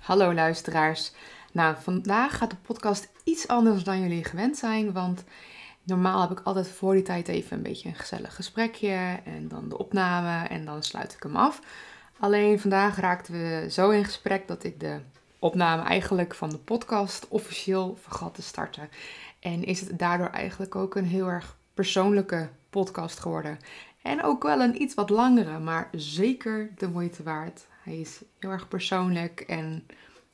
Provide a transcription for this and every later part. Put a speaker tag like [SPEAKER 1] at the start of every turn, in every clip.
[SPEAKER 1] Hallo luisteraars. Nou, vandaag gaat de podcast iets anders dan jullie gewend zijn, want normaal heb ik altijd voor die tijd even een beetje een gezellig gesprekje en dan de opname en dan sluit ik hem af. Alleen vandaag raakten we zo in gesprek dat ik de opname eigenlijk van de podcast officieel vergat te starten. En is het daardoor eigenlijk ook een heel erg persoonlijke podcast geworden. En ook wel een iets wat langere, maar zeker de moeite waard. Hij is heel erg persoonlijk en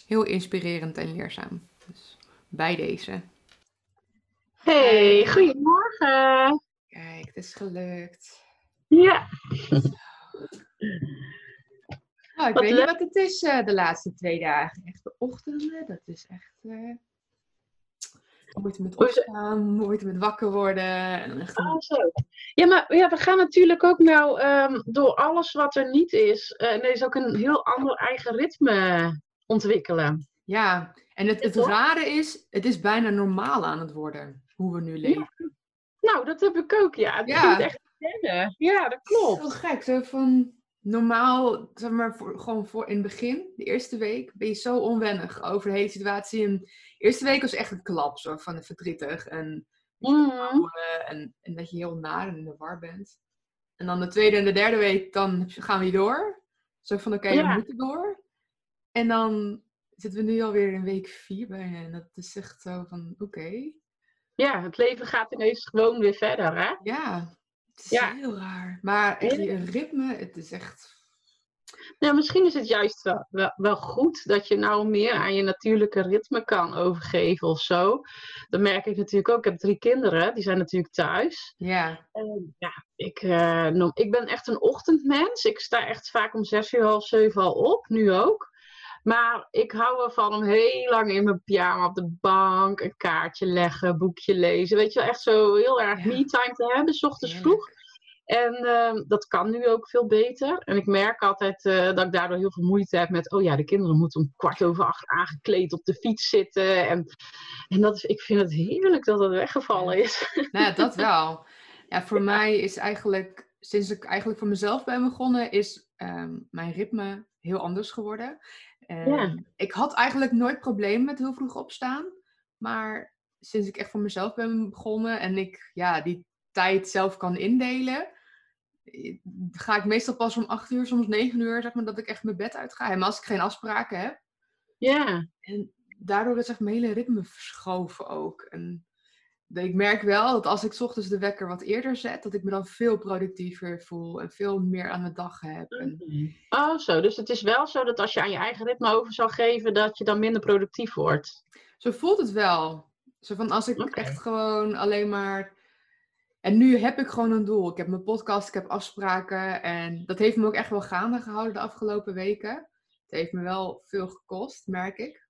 [SPEAKER 1] heel inspirerend en leerzaam. Dus bij deze.
[SPEAKER 2] Hey, goedemorgen.
[SPEAKER 1] Kijk, het is gelukt.
[SPEAKER 2] Ja.
[SPEAKER 1] Nou, ik
[SPEAKER 2] Wat
[SPEAKER 1] weet
[SPEAKER 2] leuk.
[SPEAKER 1] niet wat het is eh, de laatste twee dagen. Echt de ochtenden, dat is echt... eh moeite met opstaan, moeite met wakker worden. En echt een-
[SPEAKER 2] Oh, zo. Ja, maar ja, we gaan natuurlijk ook nou door alles wat er niet is. eh, en er is ook een heel ander eigen ritme ontwikkelen.
[SPEAKER 1] Ja, en het, het rare is, het is bijna normaal aan het worden, hoe we nu leven.
[SPEAKER 2] Nou, dat heb ik ook, ja. Het
[SPEAKER 1] Ja.
[SPEAKER 2] echt kennen. Ja, dat klopt.
[SPEAKER 1] gek, zo van normaal, zeg maar, voor, gewoon voor in het begin, de eerste week, ben je zo onwennig over de hele situatie. En de eerste week was echt een klap, zo van verdrietig en,
[SPEAKER 2] Mhm.
[SPEAKER 1] en, en dat je heel naar en in de war bent. En dan de tweede en de derde week, dan gaan we door. Zo van, oké, we
[SPEAKER 2] Ja.
[SPEAKER 1] moeten door. En dan zitten we nu alweer in week vier bijna. En dat is echt zo van, oké.
[SPEAKER 2] Ja, het leven gaat ineens gewoon weer verder, hè?
[SPEAKER 1] Ja, het is
[SPEAKER 2] Ja.
[SPEAKER 1] heel raar. Maar je ritme, het is echt...
[SPEAKER 2] Nou, misschien is het juist wel, wel, wel goed dat je nou meer aan je natuurlijke ritme kan overgeven of zo. Dat merk ik natuurlijk ook. Ik heb drie kinderen, die zijn natuurlijk thuis.
[SPEAKER 1] Ja,
[SPEAKER 2] En ja, ik, eh, ik ben echt een ochtendmens. Ik sta echt vaak om zes uur, half zeven al op, nu ook. Maar ik hou ervan om heel lang in mijn pyjama op de bank een kaartje leggen, boekje lezen. Weet je wel, echt zo heel erg
[SPEAKER 1] Ja.
[SPEAKER 2] me-time te hebben, s ochtends vroeg. En ehm, dat kan nu ook veel beter. En ik merk altijd eh, dat ik daardoor heel veel moeite heb met... oh ja, de kinderen moeten om kwart over acht aangekleed op de fiets zitten. En, en dat is, ik vind het heerlijk dat dat weggevallen is.
[SPEAKER 1] nou dat wel. Ja, voor mij is eigenlijk, sinds ik eigenlijk voor mezelf ben begonnen, is ehm, mijn ritme heel anders geworden. En
[SPEAKER 2] Ja.
[SPEAKER 1] Ik had eigenlijk nooit problemen met heel vroeg opstaan. Maar sinds ik echt voor mezelf ben begonnen en ik ja, die tijd zelf kan indelen, eh, ga ik meestal pas om acht uur, soms negen uur, zeg maar, dat ik echt mijn bed uitga. En als ik geen afspraken heb.
[SPEAKER 2] Ja,
[SPEAKER 1] En daardoor is echt mijn hele ritme verschoven ook. En ik merk wel dat als ik 's ochtends de wekker wat eerder zet, dat ik me dan veel productiever voel en veel meer aan de dag heb. En,
[SPEAKER 2] Oh, zo. Dus het is wel zo dat als je aan je eigen ritme over zou geven, dat je dan minder productief wordt.
[SPEAKER 1] zo voelt het wel. Zo van als ik echt gewoon alleen maar. En nu heb ik gewoon een doel. Ik heb mijn podcast, ik heb afspraken. En dat heeft me ook echt wel gaande gehouden de afgelopen weken. Het heeft me wel veel gekost, merk ik.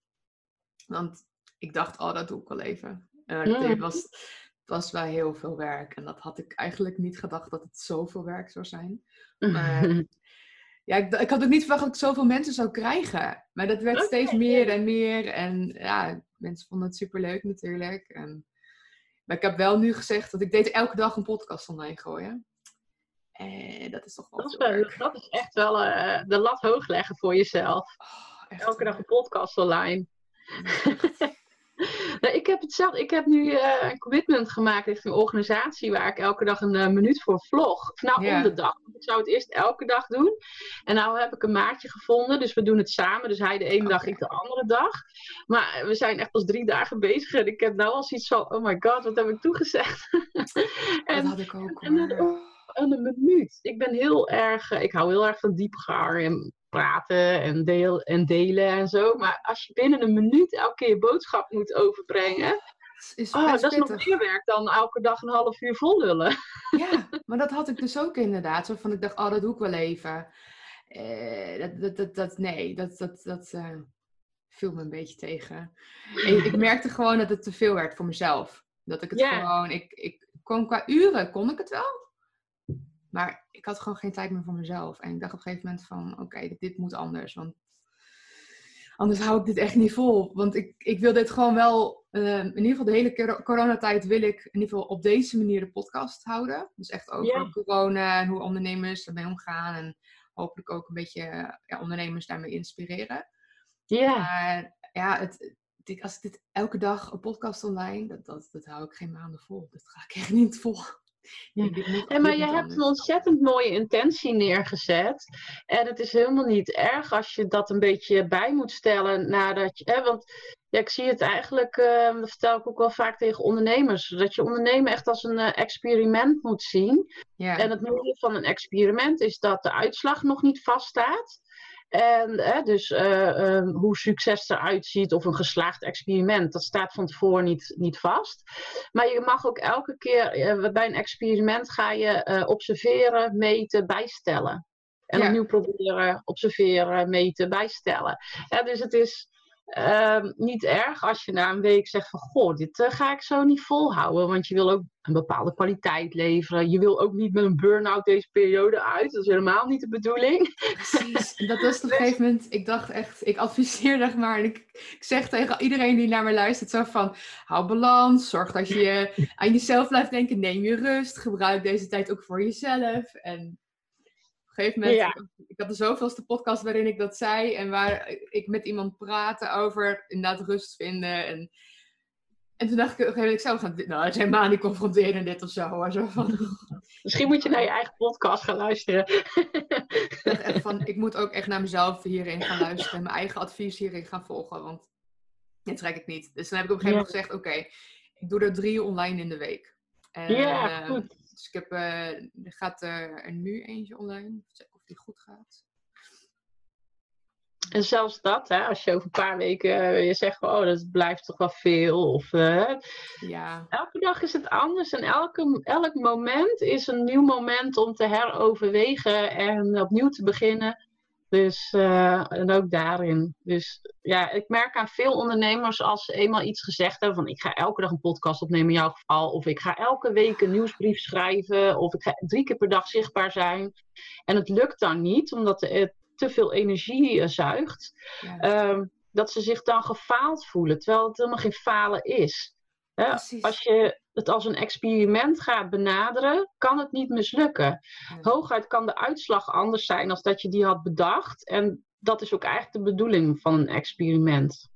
[SPEAKER 1] Want ik dacht, oh, dat doe ik wel even. Het
[SPEAKER 2] Mm.
[SPEAKER 1] was, het was wel heel veel werk. En dat had ik eigenlijk niet gedacht dat het zoveel werk zou zijn. Maar- Ja, ik, ik had ook niet verwacht dat ik zoveel mensen zou krijgen. Maar dat werd steeds meer en meer. En ja, mensen vonden het superleuk natuurlijk. En, maar ik heb wel nu gezegd dat ik deed elke dag een podcast online gooien. En dat is toch wel
[SPEAKER 2] dat, is dat is echt wel eh, de lat hoog leggen voor jezelf.
[SPEAKER 1] Oh,
[SPEAKER 2] Elke dag een podcast online. Nou, ik heb het zelf, ik heb nu eh, een commitment gemaakt richting een organisatie waar ik elke dag een eh, minuut voor vlog. Of nou, om de dag. Ik zou het eerst elke dag doen. En nou heb ik een maatje gevonden, dus we doen het samen. Dus hij de ene dag, ik de andere dag. Maar we zijn echt pas drie dagen bezig en ik heb nou al zoiets van, oh my god, wat heb ik toegezegd?
[SPEAKER 1] Dat
[SPEAKER 2] en,
[SPEAKER 1] had ik
[SPEAKER 2] en ook en een minuut. Ik ben heel erg, eh, ik hou heel erg van diepgaar en praten en, deel, en delen en zo. Maar als je binnen een minuut elke keer je boodschap moet overbrengen,
[SPEAKER 1] is
[SPEAKER 2] oh, dat is nog meer werk dan elke dag een half uur vol lullen.
[SPEAKER 1] Ja, maar dat had ik dus ook inderdaad. Zo van, ik dacht, oh, dat doe ik wel even. Eh, dat, dat, dat, dat, nee, dat, dat, dat eh, viel me een beetje tegen. Ik, ik merkte gewoon dat het te veel werd voor mezelf. Dat ik het gewoon, ik, ik kon qua uren, kon ik het wel. Maar ik had gewoon geen tijd meer voor mezelf. En ik dacht op een gegeven moment van, oké, dit, dit moet anders. Want anders hou ik dit echt niet vol. Want ik, ik wil dit gewoon wel, eh, in ieder geval de hele cor- coronatijd wil ik in ieder geval op deze manier de podcast houden. Dus echt over corona en hoe ondernemers ermee omgaan. En hopelijk ook een beetje ja, ondernemers daarmee inspireren.
[SPEAKER 2] Ja.
[SPEAKER 1] Maar ja, het, als ik dit elke dag een podcast online, dat, dat, dat hou ik geen maanden vol. Dat ga ik echt niet vol.
[SPEAKER 2] Ja. Maar je hebt een ontzettend mooie intentie neergezet. En het is helemaal niet erg als je dat een beetje bij moet stellen nadat je. Hè, want ja, ik zie het eigenlijk, eh, dat vertel ik ook wel vaak tegen ondernemers, dat je ondernemen echt als een eh, experiment moet zien.
[SPEAKER 1] Ja.
[SPEAKER 2] En het mooie van een experiment is dat de uitslag nog niet vaststaat. En hè, dus eh, ehm, hoe succes eruit ziet of een geslaagd experiment, dat staat van tevoren niet, niet vast. Maar je mag ook elke keer eh, bij een experiment ga je eh, observeren, meten, bijstellen. En
[SPEAKER 1] Ja.
[SPEAKER 2] opnieuw proberen, observeren, meten, bijstellen. Ja, dus het is ehm, niet erg als je na een week zegt van goh, dit eh, ga ik zo niet volhouden. Want je wil ook een bepaalde kwaliteit leveren. Je wil ook niet met een burn-out deze periode uit. Dat is helemaal niet de bedoeling.
[SPEAKER 1] Precies. Dat was op een gegeven moment, ik dacht echt, ik adviseer zeg maar. En ik, ik zeg tegen iedereen die naar me luistert zo van, hou balans, zorg dat je aan jezelf blijft denken, neem je rust, gebruik deze tijd ook voor jezelf. En gegeven moment,
[SPEAKER 2] Ja.
[SPEAKER 1] ik, had de zoveelste podcast waarin ik dat zei en waar ik met iemand praatte over inderdaad rust vinden. En, en toen dacht ik, op een gegeven moment, ik zou gaan, nou, het is helemaal niet confronteren dit of zo. hoor. Zo van,
[SPEAKER 2] Misschien moet je naar je eigen podcast gaan luisteren.
[SPEAKER 1] Ik dacht echt van, ik moet ook echt naar mezelf hierin gaan luisteren en mijn eigen advies hierin gaan volgen, want dit trek ik niet. Dus dan heb ik op een gegeven moment gezegd, oké, ik doe er drie online in de week. En,
[SPEAKER 2] Ja,
[SPEAKER 1] eh,
[SPEAKER 2] goed.
[SPEAKER 1] Dus ik heb, eh, er gaat er nu eentje online, of die goed gaat.
[SPEAKER 2] En zelfs dat, hè, als je over een paar weken eh, je zegt, oh, dat blijft toch wel veel. Of, eh,
[SPEAKER 1] Ja,
[SPEAKER 2] elke dag is het anders en elke, elk moment is een nieuw moment om te heroverwegen en opnieuw te beginnen. Dus, eh, en ook daarin. Dus ja, ik merk aan veel ondernemers als ze eenmaal iets gezegd hebben van ik ga elke dag een podcast opnemen in jouw geval. Of ik ga elke week een nieuwsbrief schrijven. Of ik ga drie keer per dag zichtbaar zijn. En het lukt dan niet, omdat het te veel energie eh, zuigt.
[SPEAKER 1] ja.
[SPEAKER 2] Ehm, dat ze zich dan gefaald voelen, terwijl het helemaal geen falen is. Hè,
[SPEAKER 1] precies.
[SPEAKER 2] als je het als een experiment gaat benaderen, kan het niet mislukken. Hooguit kan de uitslag anders zijn als dat je die had bedacht. En dat is ook eigenlijk de bedoeling van een experiment.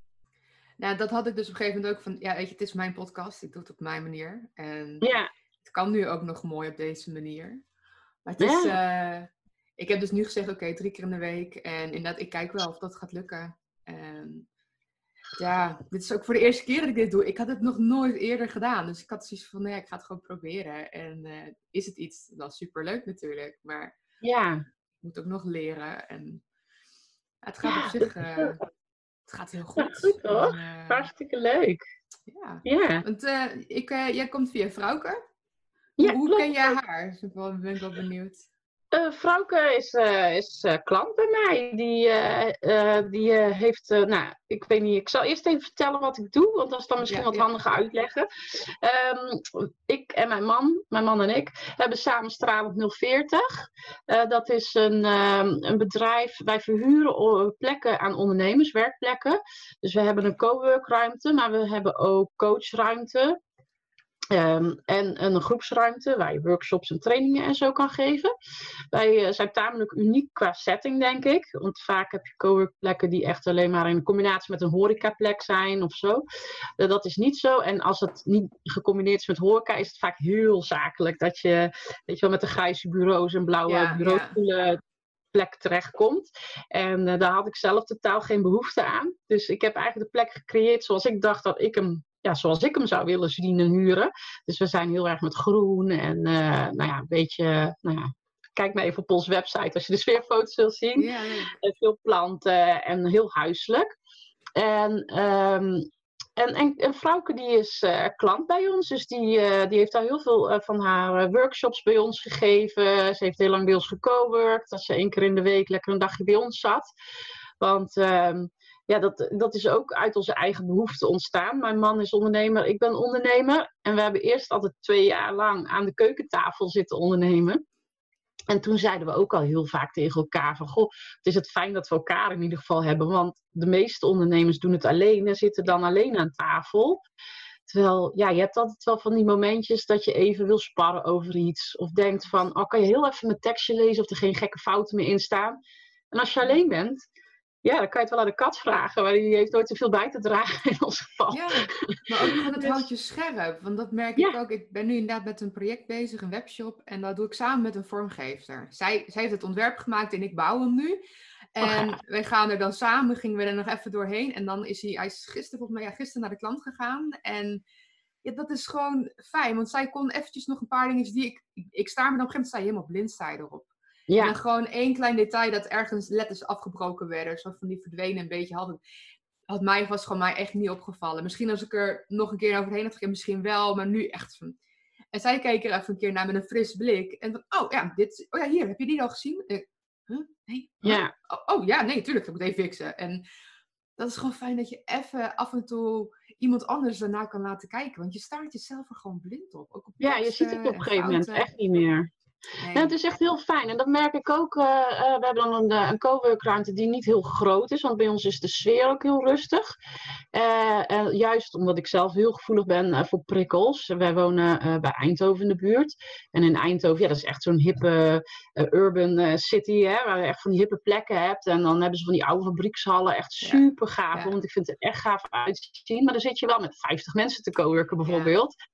[SPEAKER 1] Nou, dat had ik dus op een gegeven moment ook van, ja, weet je, het is mijn podcast, ik doe het op mijn manier. En
[SPEAKER 2] Ja,
[SPEAKER 1] het kan nu ook nog mooi op deze manier. Maar het is, eh, ik heb dus nu gezegd, oké, drie keer in de week. En inderdaad, ik kijk wel of dat gaat lukken. En ja, dit is ook voor de eerste keer dat ik dit doe. Ik had het nog nooit eerder gedaan. Dus ik had zoiets van, nee, ik ga het gewoon proberen. En eh, is het iets, dan superleuk natuurlijk. Maar
[SPEAKER 2] ja.
[SPEAKER 1] ik moet ook nog leren. En het gaat
[SPEAKER 2] Ja,
[SPEAKER 1] op zich, eh, het gaat heel
[SPEAKER 2] Ja,
[SPEAKER 1] goed.
[SPEAKER 2] goed, hoor.
[SPEAKER 1] En, eh,
[SPEAKER 2] hartstikke leuk.
[SPEAKER 1] ja.
[SPEAKER 2] Ja,
[SPEAKER 1] Want ik, jij komt via Frauke.
[SPEAKER 2] ja
[SPEAKER 1] Hoe
[SPEAKER 2] klopt.
[SPEAKER 1] ken jij haar? Dus ik ben ik wel benieuwd.
[SPEAKER 2] Eh Frauke is, eh, is eh, klant bij mij. Die, die heeft, nou, ik weet niet, ik zal eerst even vertellen wat ik doe, want dat is dan misschien
[SPEAKER 1] Ja,
[SPEAKER 2] wat
[SPEAKER 1] ja.
[SPEAKER 2] handiger uitleggen. Ehm, ik en mijn man, mijn man en ik, hebben samen Stralend 040. Eh, dat is een, ehm, een bedrijf, wij verhuren plekken aan ondernemers, werkplekken. Dus we hebben een coworkruimte, maar we hebben ook coachruimte. Ehm, en een groepsruimte waar je workshops en trainingen en zo kan geven. Wij eh, zijn tamelijk uniek qua setting, denk ik. Want vaak heb je coworkplekken die echt alleen maar in combinatie met een horecaplek zijn of zo. Eh, dat is niet zo. En als het niet gecombineerd is met horeca, is het vaak heel zakelijk. Dat je, weet je wel, met de grijze bureaus en blauwe
[SPEAKER 1] Ja,
[SPEAKER 2] bureaustoelen plek terechtkomt. En eh, daar had ik zelf totaal geen behoefte aan. Dus ik heb eigenlijk de plek gecreëerd zoals ik dacht dat ik hem, ja, zoals ik hem zou willen zien en huren. Dus we zijn heel erg met groen en eh, nou ja, een beetje, nou ja, kijk maar even op onze website als je de sfeerfoto's wil zien. Veel planten en heel huiselijk. En, ehm, en, en, en Frauke die is eh, klant bij ons, dus die, eh, die heeft al heel veel van haar workshops bij ons gegeven. Ze heeft heel lang bij ons gecoworked, dat ze één keer in de week lekker een dagje bij ons zat. Want ehm, ja, dat, dat is ook uit onze eigen behoefte ontstaan. Mijn man is ondernemer, ik ben ondernemer. En we hebben eerst altijd twee jaar lang aan de keukentafel zitten ondernemen. En toen zeiden we ook al heel vaak tegen elkaar van, goh, het is het fijn dat we elkaar in ieder geval hebben. Want de meeste ondernemers doen het alleen en zitten dan alleen aan tafel. Terwijl, ja, je hebt altijd wel van die momentjes dat je even wil sparren over iets. Of denkt van, oh, kan je heel even mijn tekstje lezen of er geen gekke fouten meer in staan. En als je alleen bent, ja, dan kan je het wel aan de kat vragen, maar die heeft nooit zoveel bij te dragen in ons geval.
[SPEAKER 1] Ja, maar ook gewoon het
[SPEAKER 2] Dus-
[SPEAKER 1] scherp. Want dat merk
[SPEAKER 2] Ja.
[SPEAKER 1] ik ook. Ik ben nu inderdaad met een project bezig, een webshop. En dat doe ik samen met een vormgever. Zij, zij heeft het ontwerp gemaakt en ik bouw hem nu. En
[SPEAKER 2] gaaf.
[SPEAKER 1] wij gaan er dan samen, gingen we er nog even doorheen. En dan is hij, hij is gisteren, volgens mij, ja, gisteren naar de klant gegaan. En ja, dat is gewoon fijn. Want zij kon eventjes nog een paar dingetjes die ik... Ik, ik sta me dan op een gegeven moment sta helemaal blind sta je erop. En
[SPEAKER 2] Ja,
[SPEAKER 1] dan gewoon één klein detail dat ergens letters afgebroken werden. Zo van die verdwenen een beetje. Had, het, had mij, was gewoon mij echt niet opgevallen. Misschien als ik er nog een keer overheen had gegaan, misschien wel. Maar nu echt van... En zij keek er even een keer naar met een fris blik. En van, oh ja, dit, oh ja, hier, heb je die al gezien? En huh? Nee?
[SPEAKER 2] Ja,
[SPEAKER 1] Oh, oh ja, nee, tuurlijk, dat moet even fixen. En dat is gewoon fijn dat je even af en toe iemand anders daarna kan laten kijken. Want je staart jezelf er gewoon blind op. Ook op
[SPEAKER 2] ja, je ziet het
[SPEAKER 1] teksten
[SPEAKER 2] op een
[SPEAKER 1] en
[SPEAKER 2] gegeven moment echt niet meer.
[SPEAKER 1] Nee.
[SPEAKER 2] Ja, het is echt heel fijn. En dat merk ik ook. eh, eh, we hebben dan een, eh, een coworkruimte die niet heel groot is. Want bij ons is de sfeer ook heel rustig. Juist omdat ik zelf heel gevoelig ben voor prikkels. Wij wonen bij Eindhoven in de buurt. En in Eindhoven, ja, dat is echt zo'n hippe urban city. Hè, waar je echt van die hippe plekken hebt. En dan hebben ze van die oude fabriekshallen. Echt super gaaf.
[SPEAKER 1] Ja.
[SPEAKER 2] Want ik vind het echt gaaf uitzien. Maar dan zit je wel met 50 mensen te coworken bijvoorbeeld. Ja,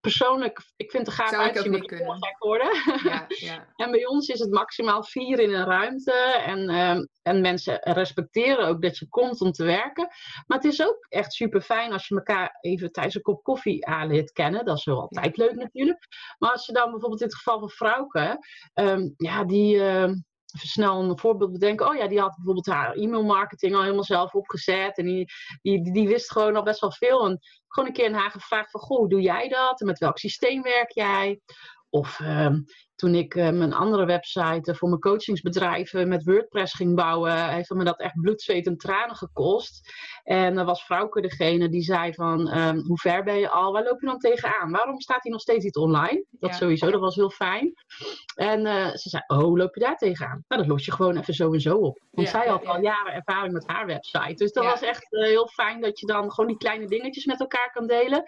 [SPEAKER 2] persoonlijk, ik vind het gaaf
[SPEAKER 1] Zou
[SPEAKER 2] uitzien. maar ik gek worden.
[SPEAKER 1] Ja, ja.
[SPEAKER 2] En bij ons is het maximaal vier in een ruimte. En, ehm, en mensen respecteren ook dat je komt om te werken. Maar het is ook echt super fijn als je elkaar even tijdens een kop koffie aanleert kennen. Dat is wel altijd leuk natuurlijk. Maar als je dan bijvoorbeeld in het geval van Frauke, ehm, ja, die. ehm, snel een voorbeeld bedenken. Oh ja, die had bijvoorbeeld haar e-mailmarketing al helemaal zelf opgezet. En die, die, die, wist gewoon al best wel veel. En gewoon een keer aan haar gevraagd van... Goh, doe jij dat? En met welk systeem werk jij? Of ehm, toen ik eh, mijn andere website eh, voor mijn coachingsbedrijven met WordPress ging bouwen, heeft me dat echt bloed, zweet en tranen gekost. En dan was Vrouwke degene die zei van, ehm, hoe ver ben je al? Waar loop je dan tegenaan? Waarom staat hij nog steeds niet online? Dat
[SPEAKER 1] Ja.
[SPEAKER 2] sowieso, dat was heel fijn. En eh, ze zei, oh, loop je daar tegenaan? Nou, dat los je gewoon even zo en zo op. Want
[SPEAKER 1] Ja,
[SPEAKER 2] zij
[SPEAKER 1] ja,
[SPEAKER 2] had al
[SPEAKER 1] ja.
[SPEAKER 2] jaren ervaring met haar website. Dus dat was echt heel fijn dat je dan gewoon die kleine dingetjes met elkaar kan delen.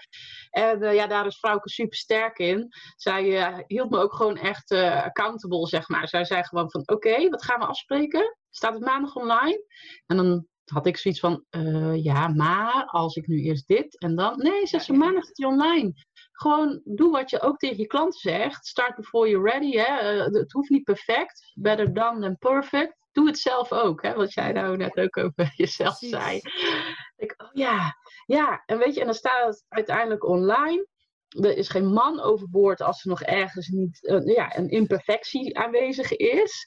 [SPEAKER 2] En ja, daar is Vrouwke super sterk in. Zij hield me ook gewoon echt eh, accountable, zeg maar. Zij zei gewoon van, oké, wat gaan we afspreken? Staat het maandag online? En dan had ik zoiets van, eh, ja, maar als ik nu eerst dit en dan... Nee, zegt ze,
[SPEAKER 1] Ja, ja.
[SPEAKER 2] maandag staat hij online. Gewoon doe wat je ook tegen je klanten zegt. Start before you're ready. Hè? Eh, het hoeft niet perfect. Better done than perfect. Doe het zelf ook. Hè? Wat jij nou net ook over jezelf
[SPEAKER 1] Precies.
[SPEAKER 2] zei. Ik, oh ja, ja. En weet je, en dan staat het uiteindelijk online. Er is geen man overboord als er nog ergens niet eh, ja, een imperfectie aanwezig is.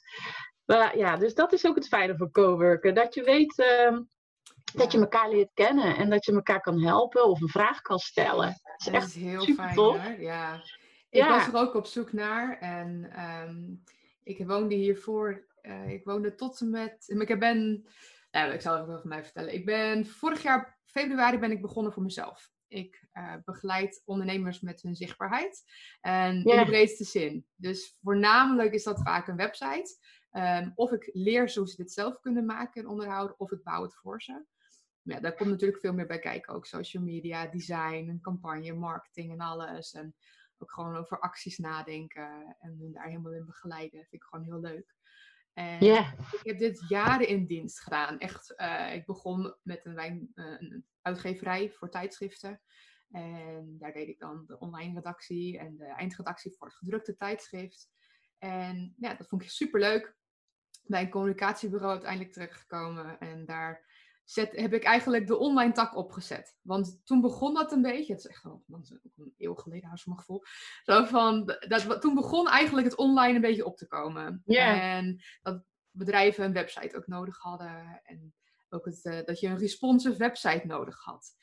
[SPEAKER 2] Maar ja, dus dat is ook het fijne van coworken. Dat je weet ehm, dat je elkaar leert kennen. En dat je elkaar kan helpen of een vraag kan stellen. Dat is
[SPEAKER 1] Dat
[SPEAKER 2] echt
[SPEAKER 1] is heel
[SPEAKER 2] super
[SPEAKER 1] fijn
[SPEAKER 2] tof.
[SPEAKER 1] Ja. Ik
[SPEAKER 2] Ja.
[SPEAKER 1] was er ook op zoek naar en ehm, ik woonde hiervoor, eh, ik woonde tot en met, ik ben, nou, ik zal even over mij vertellen. Ik ben vorig jaar februari ben ik begonnen voor mezelf. Ik eh, begeleid ondernemers met hun zichtbaarheid en in de breedste zin. Dus voornamelijk is dat vaak een website. Ehm, of ik leer ze hoe ze dit zelf kunnen maken en onderhouden, of ik bouw het voor ze. Maar Ja, daar komt natuurlijk veel meer bij kijken. Ook social media, design, een campagne, marketing en alles. En ook gewoon over acties nadenken en hun daar helemaal in begeleiden. Vind ik gewoon heel leuk. En ik heb dit jaren in dienst gedaan. Echt, eh, ik begon met een, wijn, eh, een uitgeverij voor tijdschriften. En daar deed ik dan de online redactie en de eindredactie voor het gedrukte tijdschrift. En ja, dat vond ik superleuk. Bij een communicatiebureau uiteindelijk terechtgekomen. En daar zet, heb ik eigenlijk de online tak opgezet. Want toen begon dat een beetje. Het is echt wel ook een eeuw geleden, hou mijn gevoel. Zo van, dat, toen begon eigenlijk het online een beetje op te komen. En dat bedrijven een website ook nodig hadden. En ook eh, dat je een responsive website nodig had.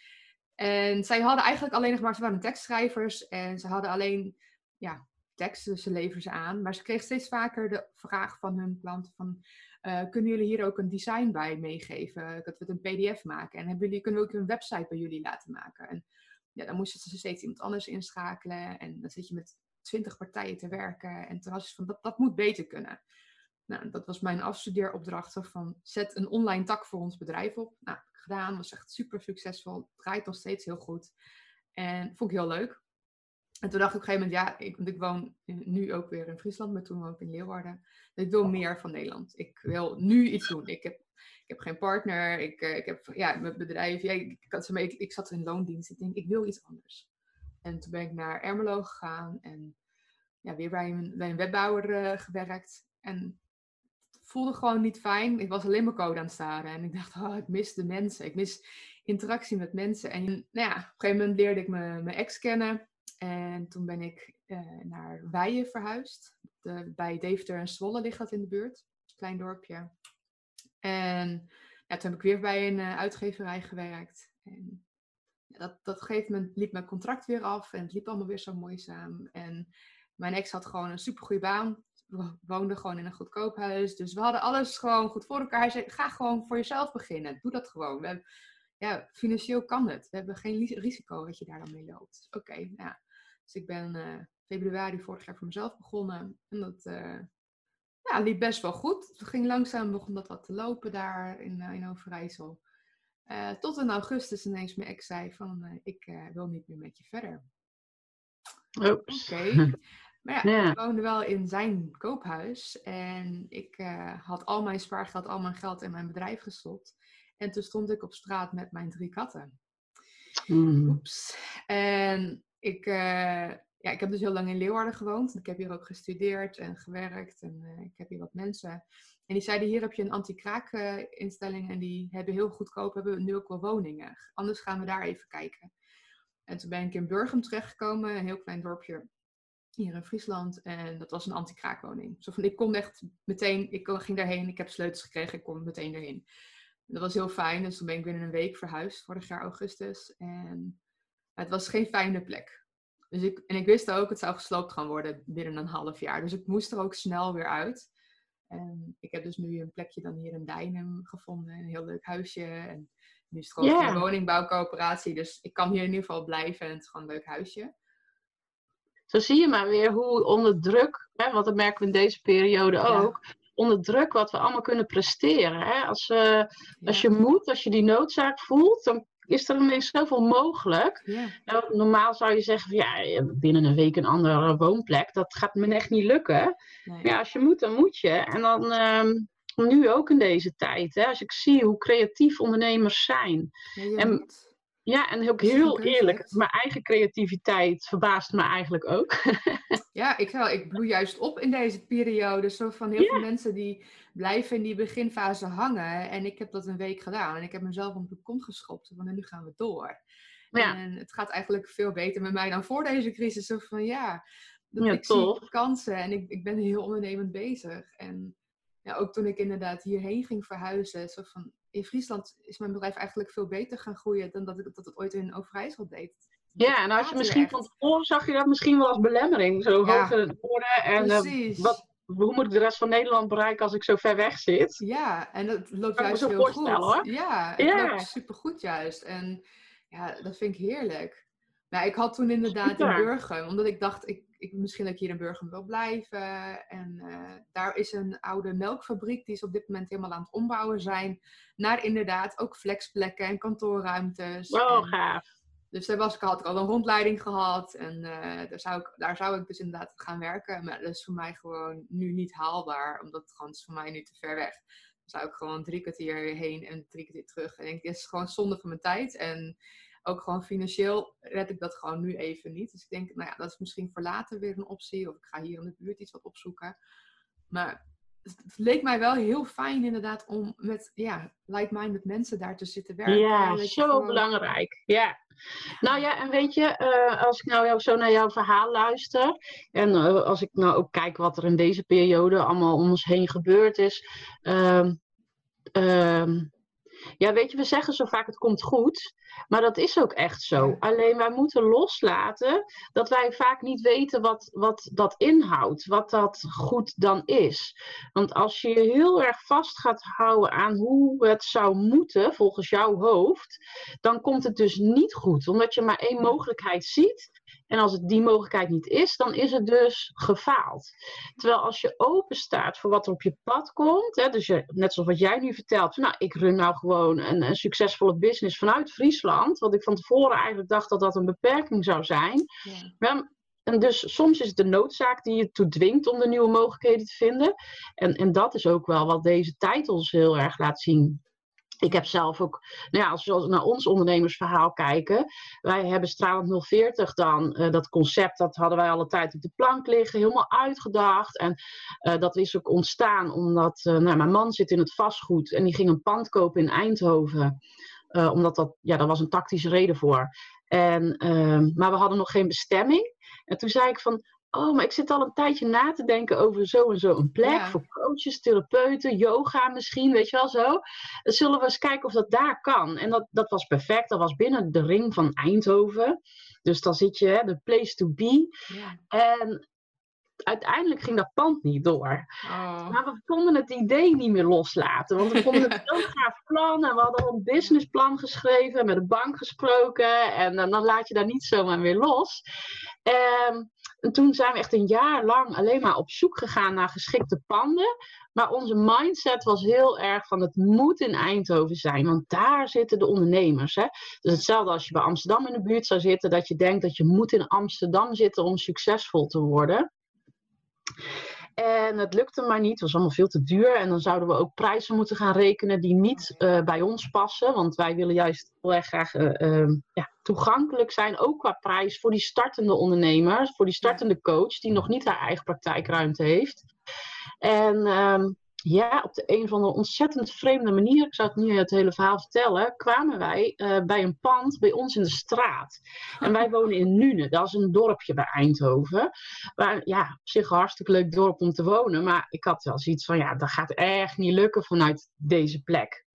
[SPEAKER 1] En zij hadden eigenlijk alleen nog maar, ze waren tekstschrijvers en ze hadden alleen ja, teksten, dus ze leveren ze aan. Maar ze kregen steeds vaker de vraag van hun klanten van, eh, kunnen jullie hier ook een design bij meegeven? Dat we het een pdf maken. En hebben jullie, kunnen we ook een website bij jullie laten maken? En ja, dan moesten ze steeds iemand anders inschakelen. En dan zit je met twintig partijen te werken. En toen was het van, dat, dat moet beter kunnen. Nou, dat was mijn afstudeeropdracht. Van, zet een online tak voor ons bedrijf op. Nou, heb ik gedaan. Was echt super succesvol. Draait nog steeds heel goed. En vond ik heel leuk. En toen dacht ik op een gegeven moment, ja, ik, want ik woon nu ook weer in Friesland, maar toen woon ik in Leeuwarden. Ik wil meer van Nederland. Ik wil nu iets doen. Ik heb ik heb geen partner, ik, ik heb ja, mijn bedrijf, ja, ik, ik, ik, ik zat in loondienst, ik denk, ik wil iets anders. En toen ben ik naar Ermelo gegaan en ja, weer bij een, bij een webbouwer gewerkt. En voelde gewoon niet fijn. Ik was alleen maar code aan het staren. En ik dacht, oh, ik mis de mensen. Ik mis interactie met mensen. En nou ja, op een gegeven moment leerde ik mijn ex kennen. En toen ben ik uh, naar Weijen verhuisd. Bij Deventer en Zwolle ligt dat in de buurt. Klein dorpje. En ja, toen heb ik weer bij een uh, uitgeverij gewerkt. En dat, dat gegeven moment liep mijn contract weer af. En het liep allemaal weer zo samen. En mijn ex had gewoon een supergoeie baan. We woonden gewoon in een goedkoop huis. Dus we hadden alles gewoon goed voor elkaar. Hij zei, ga gewoon voor jezelf beginnen. Doe dat gewoon. We hebben, ja, financieel kan het. We hebben geen risico dat je daar dan mee loopt. Oké, okay, nou ja. Dus ik ben uh, februari vorig jaar voor mezelf begonnen. En dat uh, ja, liep best wel goed. Het ging langzaam, begon dat wat te lopen daar in, uh, in Overijssel. tot in augustus ineens mijn ex zei van, ik wil niet meer met je verder. Oké. Maar ja, ik woonde wel in zijn koophuis. En ik had al mijn spaargeld, al mijn geld in mijn bedrijf gestopt. En toen stond ik op straat met mijn drie katten. Mm. Oeps. En ik, uh, ja, ik heb dus heel lang in Leeuwarden gewoond. Ik heb hier ook gestudeerd en gewerkt. En uh, ik heb hier wat mensen. En die zeiden, hier heb je een anti-kraak-instelling. En die hebben heel goedkoop, hebben nu ook wel woningen. Anders gaan we daar even kijken. En toen ben ik in Burgum terechtgekomen. Een heel klein dorpje hier in Friesland. En dat was een anti-kraakwoning. Zo van, ik kon echt meteen, ik ging daarheen. Ik heb sleutels gekregen, ik kon meteen erheen. Dat was heel fijn. Dus toen ben ik binnen een week verhuisd, vorig jaar augustus. En het was geen fijne plek. Dus ik, en ik wist ook, het zou gesloopt gaan worden binnen een half jaar. Dus ik moest er ook snel weer uit. En ik heb dus nu een plekje dan hier in Dijnem gevonden. Een heel leuk huisje. En nu is het gewoon een woningbouwcoöperatie. Dus ik kan hier in ieder geval blijven. En het is gewoon een leuk huisje.
[SPEAKER 2] Zo zie je maar weer hoe onder druk, hè, want dat merken we in deze periode ook, onder druk wat we allemaal kunnen presteren. Hè? Als, uh, als je moet, als je die noodzaak voelt, dan is er ineens zoveel mogelijk. Nou, normaal zou je zeggen, ja, binnen een week een andere woonplek, dat gaat me echt niet lukken. Nee. Ja, als je moet, dan moet je. En dan um, nu ook in deze tijd, hè, als ik zie hoe creatief ondernemers zijn. Ja, en, ja, en ook heel eerlijk, mijn eigen creativiteit verbaast me eigenlijk ook.
[SPEAKER 1] ja, ik, wel, ik bloei juist op in deze periode. Zo van heel veel mensen die blijven in die beginfase hangen. En ik heb dat een week gedaan. En ik heb mezelf op de kont geschopt. Van nu gaan we door. Ja. En het gaat eigenlijk veel beter met mij dan voor deze crisis. Zo van ja, dat ja, ik zie kansen en ik, ik ben heel ondernemend bezig. En ja, ook toen ik inderdaad hierheen ging verhuizen. Zo van, in Friesland is mijn bedrijf eigenlijk veel beter gaan groeien dan dat ik dat het ooit in Overijssel deed.
[SPEAKER 2] Ja, en als je misschien van tevoren zag je dat misschien wel als belemmering. Zo ja. noorden. En uh, wat, hoe moet ik de rest van Nederland bereiken als ik zo ver weg zit?
[SPEAKER 1] Ja, en dat loopt juist heel goed. Hoor. Ja, het ja. loopt supergoed juist. En ja, dat vind ik heerlijk. Nou, ik had toen inderdaad in Burgum, omdat ik dacht, ik, ik, misschien dat ik hier in Burgum wil blijven. En uh, daar is een oude melkfabriek, die is op dit moment helemaal aan het ombouwen zijn. Naar inderdaad ook flexplekken en kantoorruimtes.
[SPEAKER 2] Wow, en, gaaf.
[SPEAKER 1] Dus daar was ik, had ik al een rondleiding gehad. En uh, daar, zou ik, daar zou ik dus inderdaad gaan werken. Maar dat is voor mij gewoon nu niet haalbaar. Omdat het gewoon is voor mij nu te ver weg. Dan zou ik gewoon drie kwartier heen en drie kwartier terug. En ik denk, dit is gewoon zonde van mijn tijd. En ook gewoon financieel red ik dat gewoon nu even niet. Dus ik denk, nou ja, dat is misschien voor later weer een optie. Of ik ga hier in de buurt iets wat opzoeken. Maar het leek mij wel heel fijn inderdaad om met ja, like-minded mensen daar te zitten werken.
[SPEAKER 2] Ja, zo belangrijk. Ja. Nou ja, en weet je, uh, als ik nou zo naar jouw verhaal luister en uh, als ik nou ook kijk wat er in deze periode allemaal om ons heen gebeurd is. Uh, ja, weet je, we zeggen zo vaak het komt goed. Maar dat is ook echt zo. Alleen wij moeten loslaten dat wij vaak niet weten wat, wat dat inhoudt. Wat dat goed dan is. Want als je je heel erg vast gaat houden aan hoe het zou moeten volgens jouw hoofd. Dan komt het dus niet goed. Omdat je maar één mogelijkheid ziet. En als het die mogelijkheid niet is, dan is het dus gefaald. Terwijl als je open staat voor wat er op je pad komt, hè, dus je, net zoals wat jij nu vertelt, nou, ik run nou gewoon een, een, succesvolle business vanuit Friesland, wat ik van tevoren eigenlijk dacht dat dat een beperking zou zijn. Ja. En dus soms is het de noodzaak die je toe dwingt om de nieuwe mogelijkheden te vinden. En, en dat is ook wel wat deze tijd ons heel erg laat zien. Ik heb zelf ook, nou ja, als we naar ons ondernemersverhaal kijken, wij hebben Stralend 040 dan, uh, dat concept, dat hadden wij alle tijd op de plank liggen, helemaal uitgedacht. En uh, dat is ook ontstaan omdat, uh, nou, mijn man zit in het vastgoed en die ging een pand kopen in Eindhoven. omdat dat, ja, daar was een tactische reden voor. En, maar we hadden nog geen bestemming. En toen zei ik van, oh, maar ik zit al een tijdje na te denken over zo en zo een plek voor coaches, therapeuten, yoga misschien, weet je wel zo. Zullen we eens kijken of dat daar kan. En dat, dat was perfect. Dat was binnen de ring van Eindhoven. Dus dan zit je, de place to be. Ja. En uiteindelijk ging dat pand niet door. Oh. Maar we konden het idee niet meer loslaten. Want we vonden het zo'n gaaf plan. En we hadden al een businessplan geschreven. Met de bank gesproken. En dan laat je daar niet zomaar weer los. Ehm, en toen zijn we echt een jaar lang alleen maar op zoek gegaan naar geschikte panden. Maar onze mindset was heel erg van het moet in Eindhoven zijn, want daar zitten de ondernemers. Hè? Dus hetzelfde als je bij Amsterdam in de buurt zou zitten, dat je denkt dat je moet in Amsterdam zitten om succesvol te worden. En het lukte maar niet. Het was allemaal veel te duur. En dan zouden we ook prijzen moeten gaan rekenen die niet uh, bij ons passen. Want wij willen juist heel erg graag uh, uh, ja, toegankelijk zijn, ook qua prijs, voor die startende ondernemer, voor die startende coach, die nog niet haar eigen praktijkruimte heeft. En ehm, ja, op de een of andere ontzettend vreemde manier, ik zou het nu het hele verhaal vertellen, kwamen wij uh, bij een pand bij ons in de straat. En wij wonen in Nune, dat is een dorpje bij Eindhoven. Waar, ja, op zich een hartstikke leuk dorp om te wonen, maar ik had wel zoiets van, ja, dat gaat echt niet lukken vanuit deze plek.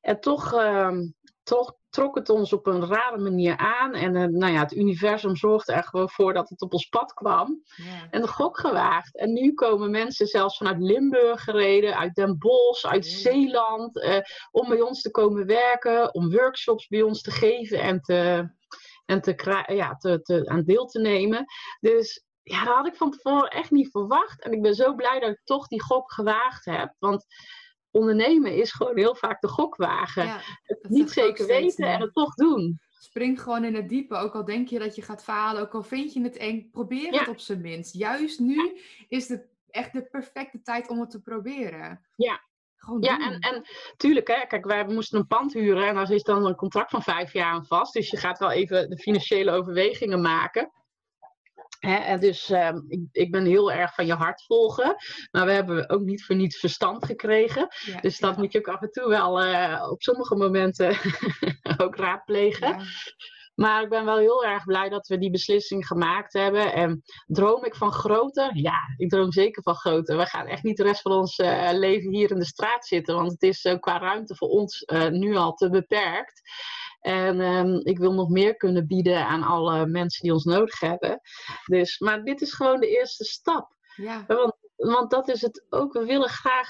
[SPEAKER 2] En toch, uh, toch trok het ons op een rare manier aan. En uh, nou ja, het universum zorgde er gewoon voor dat het op ons pad kwam. Ja. En de gok gewaagd. En nu komen mensen zelfs vanuit Limburg gereden, uit Den Bosch, uit ja. Zeeland, uh, om bij ons te komen werken, om workshops bij ons te geven en, te, en te, ja, te, te, aan deel te nemen. Dus ja, dat had ik van tevoren echt niet verwacht. En ik ben zo blij dat ik toch die gok gewaagd heb. Want ondernemen is gewoon heel vaak de gokwagen. Ja, het niet zeker weten en het toch doen.
[SPEAKER 1] Spring gewoon in het diepe, ook al denk je dat je gaat falen, ook al vind je het eng, probeer ja. het op zijn minst. Juist nu is het echt de perfecte tijd om het te proberen.
[SPEAKER 2] Ja, gewoon ja, en, en tuurlijk, hè, kijk, wij moesten een pand huren en daar is dan een contract van vijf jaar aan vast. Dus je gaat wel even de financiële overwegingen maken. He, dus uh, ik, ik, ben heel erg van je hart volgen. Maar we hebben ook niet voor niets verstand gekregen. Ja, dus dat ja. moet je ook af en toe wel uh, op sommige momenten ook raadplegen. Ja. Maar ik ben wel heel erg blij dat we die beslissing gemaakt hebben. En droom ik van groter? Ja, ik droom zeker van groter. We gaan echt niet de rest van ons uh, leven hier in de straat zitten. Want het is uh, qua ruimte voor ons nu al te beperkt. En um, ik wil nog meer kunnen bieden aan alle mensen die ons nodig hebben. Dus, maar dit is gewoon de eerste stap. Ja. Want, want dat is het ook. We willen graag,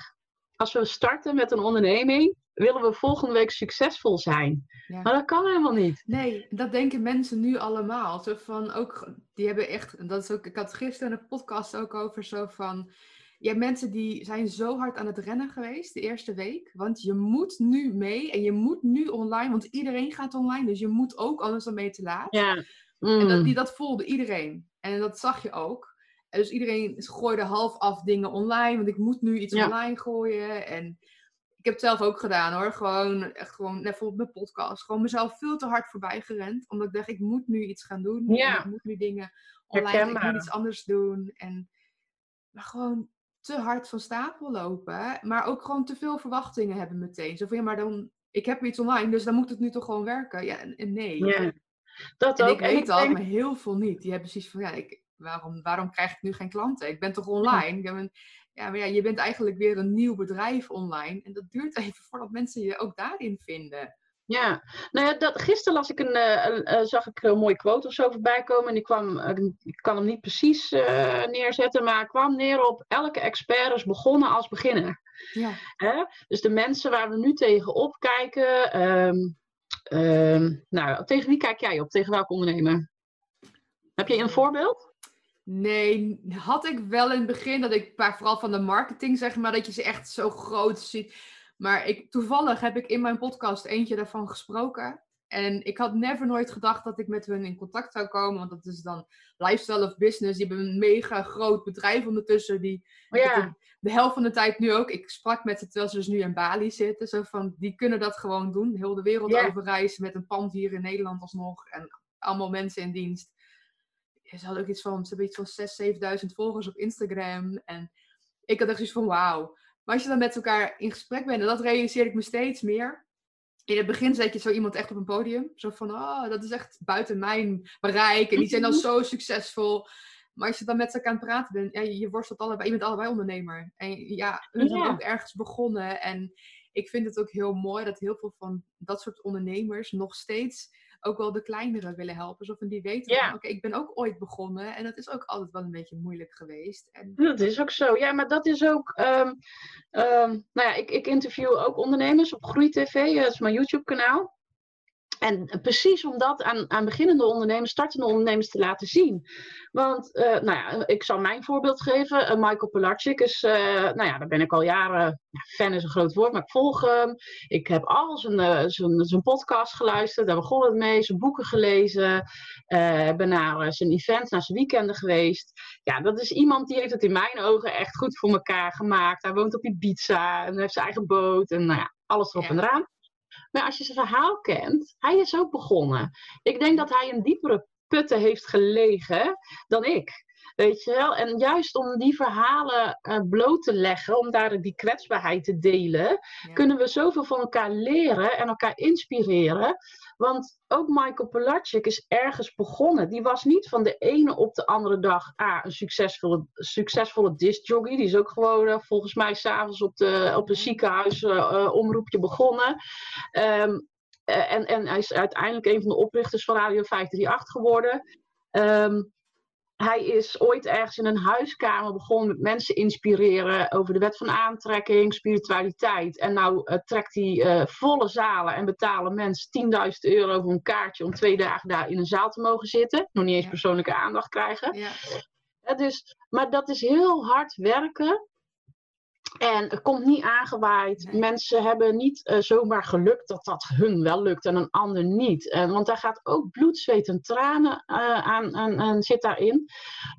[SPEAKER 2] als we starten met een onderneming, willen we volgende week succesvol zijn. Ja. Maar dat kan helemaal niet.
[SPEAKER 1] Nee, dat denken mensen nu allemaal. Zo van ook, die hebben echt, dat is ook, ik had gisteren een podcast ook over zo van. Je hebt mensen die zijn zo hard aan het rennen geweest de eerste week. Want je moet nu mee en je moet nu online. Want iedereen gaat online. Dus je moet ook, anders dan je te laat.
[SPEAKER 2] Ja.
[SPEAKER 1] Mm. En dat, die, dat voelde iedereen. En dat zag je ook. En dus iedereen gooide half af dingen online. Want ik moet nu iets ja. online gooien. En ik heb het zelf ook gedaan hoor. Gewoon, echt gewoon, net bijvoorbeeld mijn podcast. Gewoon mezelf veel te hard voorbij gerend. Omdat ik dacht, ik moet nu iets gaan doen.
[SPEAKER 2] Ja.
[SPEAKER 1] Ik moet nu dingen online. Ik moet iets anders doen. En maar gewoon te hard van stapel lopen. Maar ook gewoon te veel verwachtingen hebben meteen. Zo van, ja, maar dan... Ik heb iets online, dus dan moet het nu toch gewoon werken. Ja, en, nee.
[SPEAKER 2] Ja, dat
[SPEAKER 1] en
[SPEAKER 2] ook.
[SPEAKER 1] ik weet ik al, denk... maar heel veel niet. Die hebben precies van, ja, ik, waarom, waarom krijg ik nu geen klanten? Ik ben toch online? Ja. Ben, ja, maar ja, je bent eigenlijk weer een nieuw bedrijf online. En dat duurt even voordat mensen je ook daarin vinden.
[SPEAKER 2] Ja, nou ja, dat, gisteren las ik een, een, een, zag ik een mooie quote of zo voorbij komen. En die kwam, ik kan hem niet precies neerzetten, maar kwam neer op elke expert is begonnen als beginner.
[SPEAKER 1] Ja.
[SPEAKER 2] Hè? Dus de mensen waar we nu tegenop kijken, um, um, nou, tegen wie kijk jij op? Tegen welke ondernemer? Heb je een voorbeeld?
[SPEAKER 1] Nee, had ik wel in het begin dat ik, vooral van de marketing zeg maar, dat je ze echt zo groot ziet. Maar ik, toevallig heb ik in mijn podcast eentje daarvan gesproken. En ik had never nooit gedacht dat ik met hun in contact zou komen. Want dat is dan lifestyle of business. Die hebben een mega groot bedrijf ondertussen. Die
[SPEAKER 2] ja.
[SPEAKER 1] de, helft van de tijd nu ook. Ik sprak met ze terwijl ze dus nu in Bali zitten. Zo van, die kunnen dat gewoon doen. Heel de wereld ja. over reizen met een pand hier in Nederland alsnog. En allemaal mensen in dienst. Ze hadden ook iets van, ze hebben iets van 6.000, 7.000 volgers op Instagram. En ik had echt zoiets van, wauw. Maar als je dan met elkaar in gesprek bent, en dat realiseer ik me steeds meer in het begin zet je zo iemand echt op een podium. Zo van, oh, dat is echt buiten mijn bereik. En die zijn dan zo succesvol. Maar als je dan met ze aan het praten bent, ja, je worstelt allebei, je bent allebei ondernemer. En ja, hun zijn ook ergens begonnen. En ik vind het ook heel mooi dat heel veel van dat soort ondernemers nog steeds ook wel de kleinere willen helpen. Van die weten ja. oké, ik ben ook ooit begonnen. En dat is ook altijd wel een beetje moeilijk geweest. En...
[SPEAKER 2] Dat is ook zo. Ja, maar dat is ook... Um, nou ja, ik, ik interview ook ondernemers op GroeiTV. Dat is mijn YouTube kanaal. En precies om dat aan, aan beginnende ondernemers, startende ondernemers te laten zien. Want, uh, nou ja, ik zal mijn voorbeeld geven. Uh, Michael Pilarczyk is, uh, nou ja, daar ben ik al jaren, ja, fan is een groot woord, maar ik volg hem. Ik heb al zijn, zijn, zijn podcast geluisterd, daar begon het mee, zijn boeken gelezen. ben naar zijn events, naar zijn weekenden geweest. Ja, dat is iemand die heeft het in mijn ogen echt goed voor elkaar gemaakt. Hij woont op Ibiza en heeft zijn eigen boot en nou ja, alles erop ja. en eraan. Maar als je zijn verhaal kent, hij is ook begonnen. Ik denk dat hij een diepere putten heeft gelegen dan ik. Weet je wel? En juist om die verhalen uh, bloot te leggen, om daar die kwetsbaarheid te delen, kunnen we zoveel van elkaar leren en elkaar inspireren. Want ook Michael Pilarczyk is ergens begonnen. Die was niet van de ene op de andere dag ah, een succesvolle, succesvolle discjockey. Die is ook gewoon uh, volgens mij s'avonds op, de, op een ziekenhuis uh, omroepje begonnen. Um, en, en hij is uiteindelijk een van de oprichters van Radio 538 geworden. Um, hij is ooit ergens in een huiskamer begonnen met mensen inspireren over de wet van aantrekking, spiritualiteit. En nou uh, trekt hij uh, volle zalen en betalen mensen 10.000 euro voor een kaartje om twee dagen daar in een zaal te mogen zitten. Nog niet eens persoonlijke aandacht krijgen. Ja. dus, maar dat is heel hard werken en het komt niet aangewaaid. Mensen hebben niet uh, zomaar gelukt dat dat hun wel lukt en een ander niet. Uh, want daar gaat ook bloed, zweet en tranen uh, aan, aan, aan, zit daarin.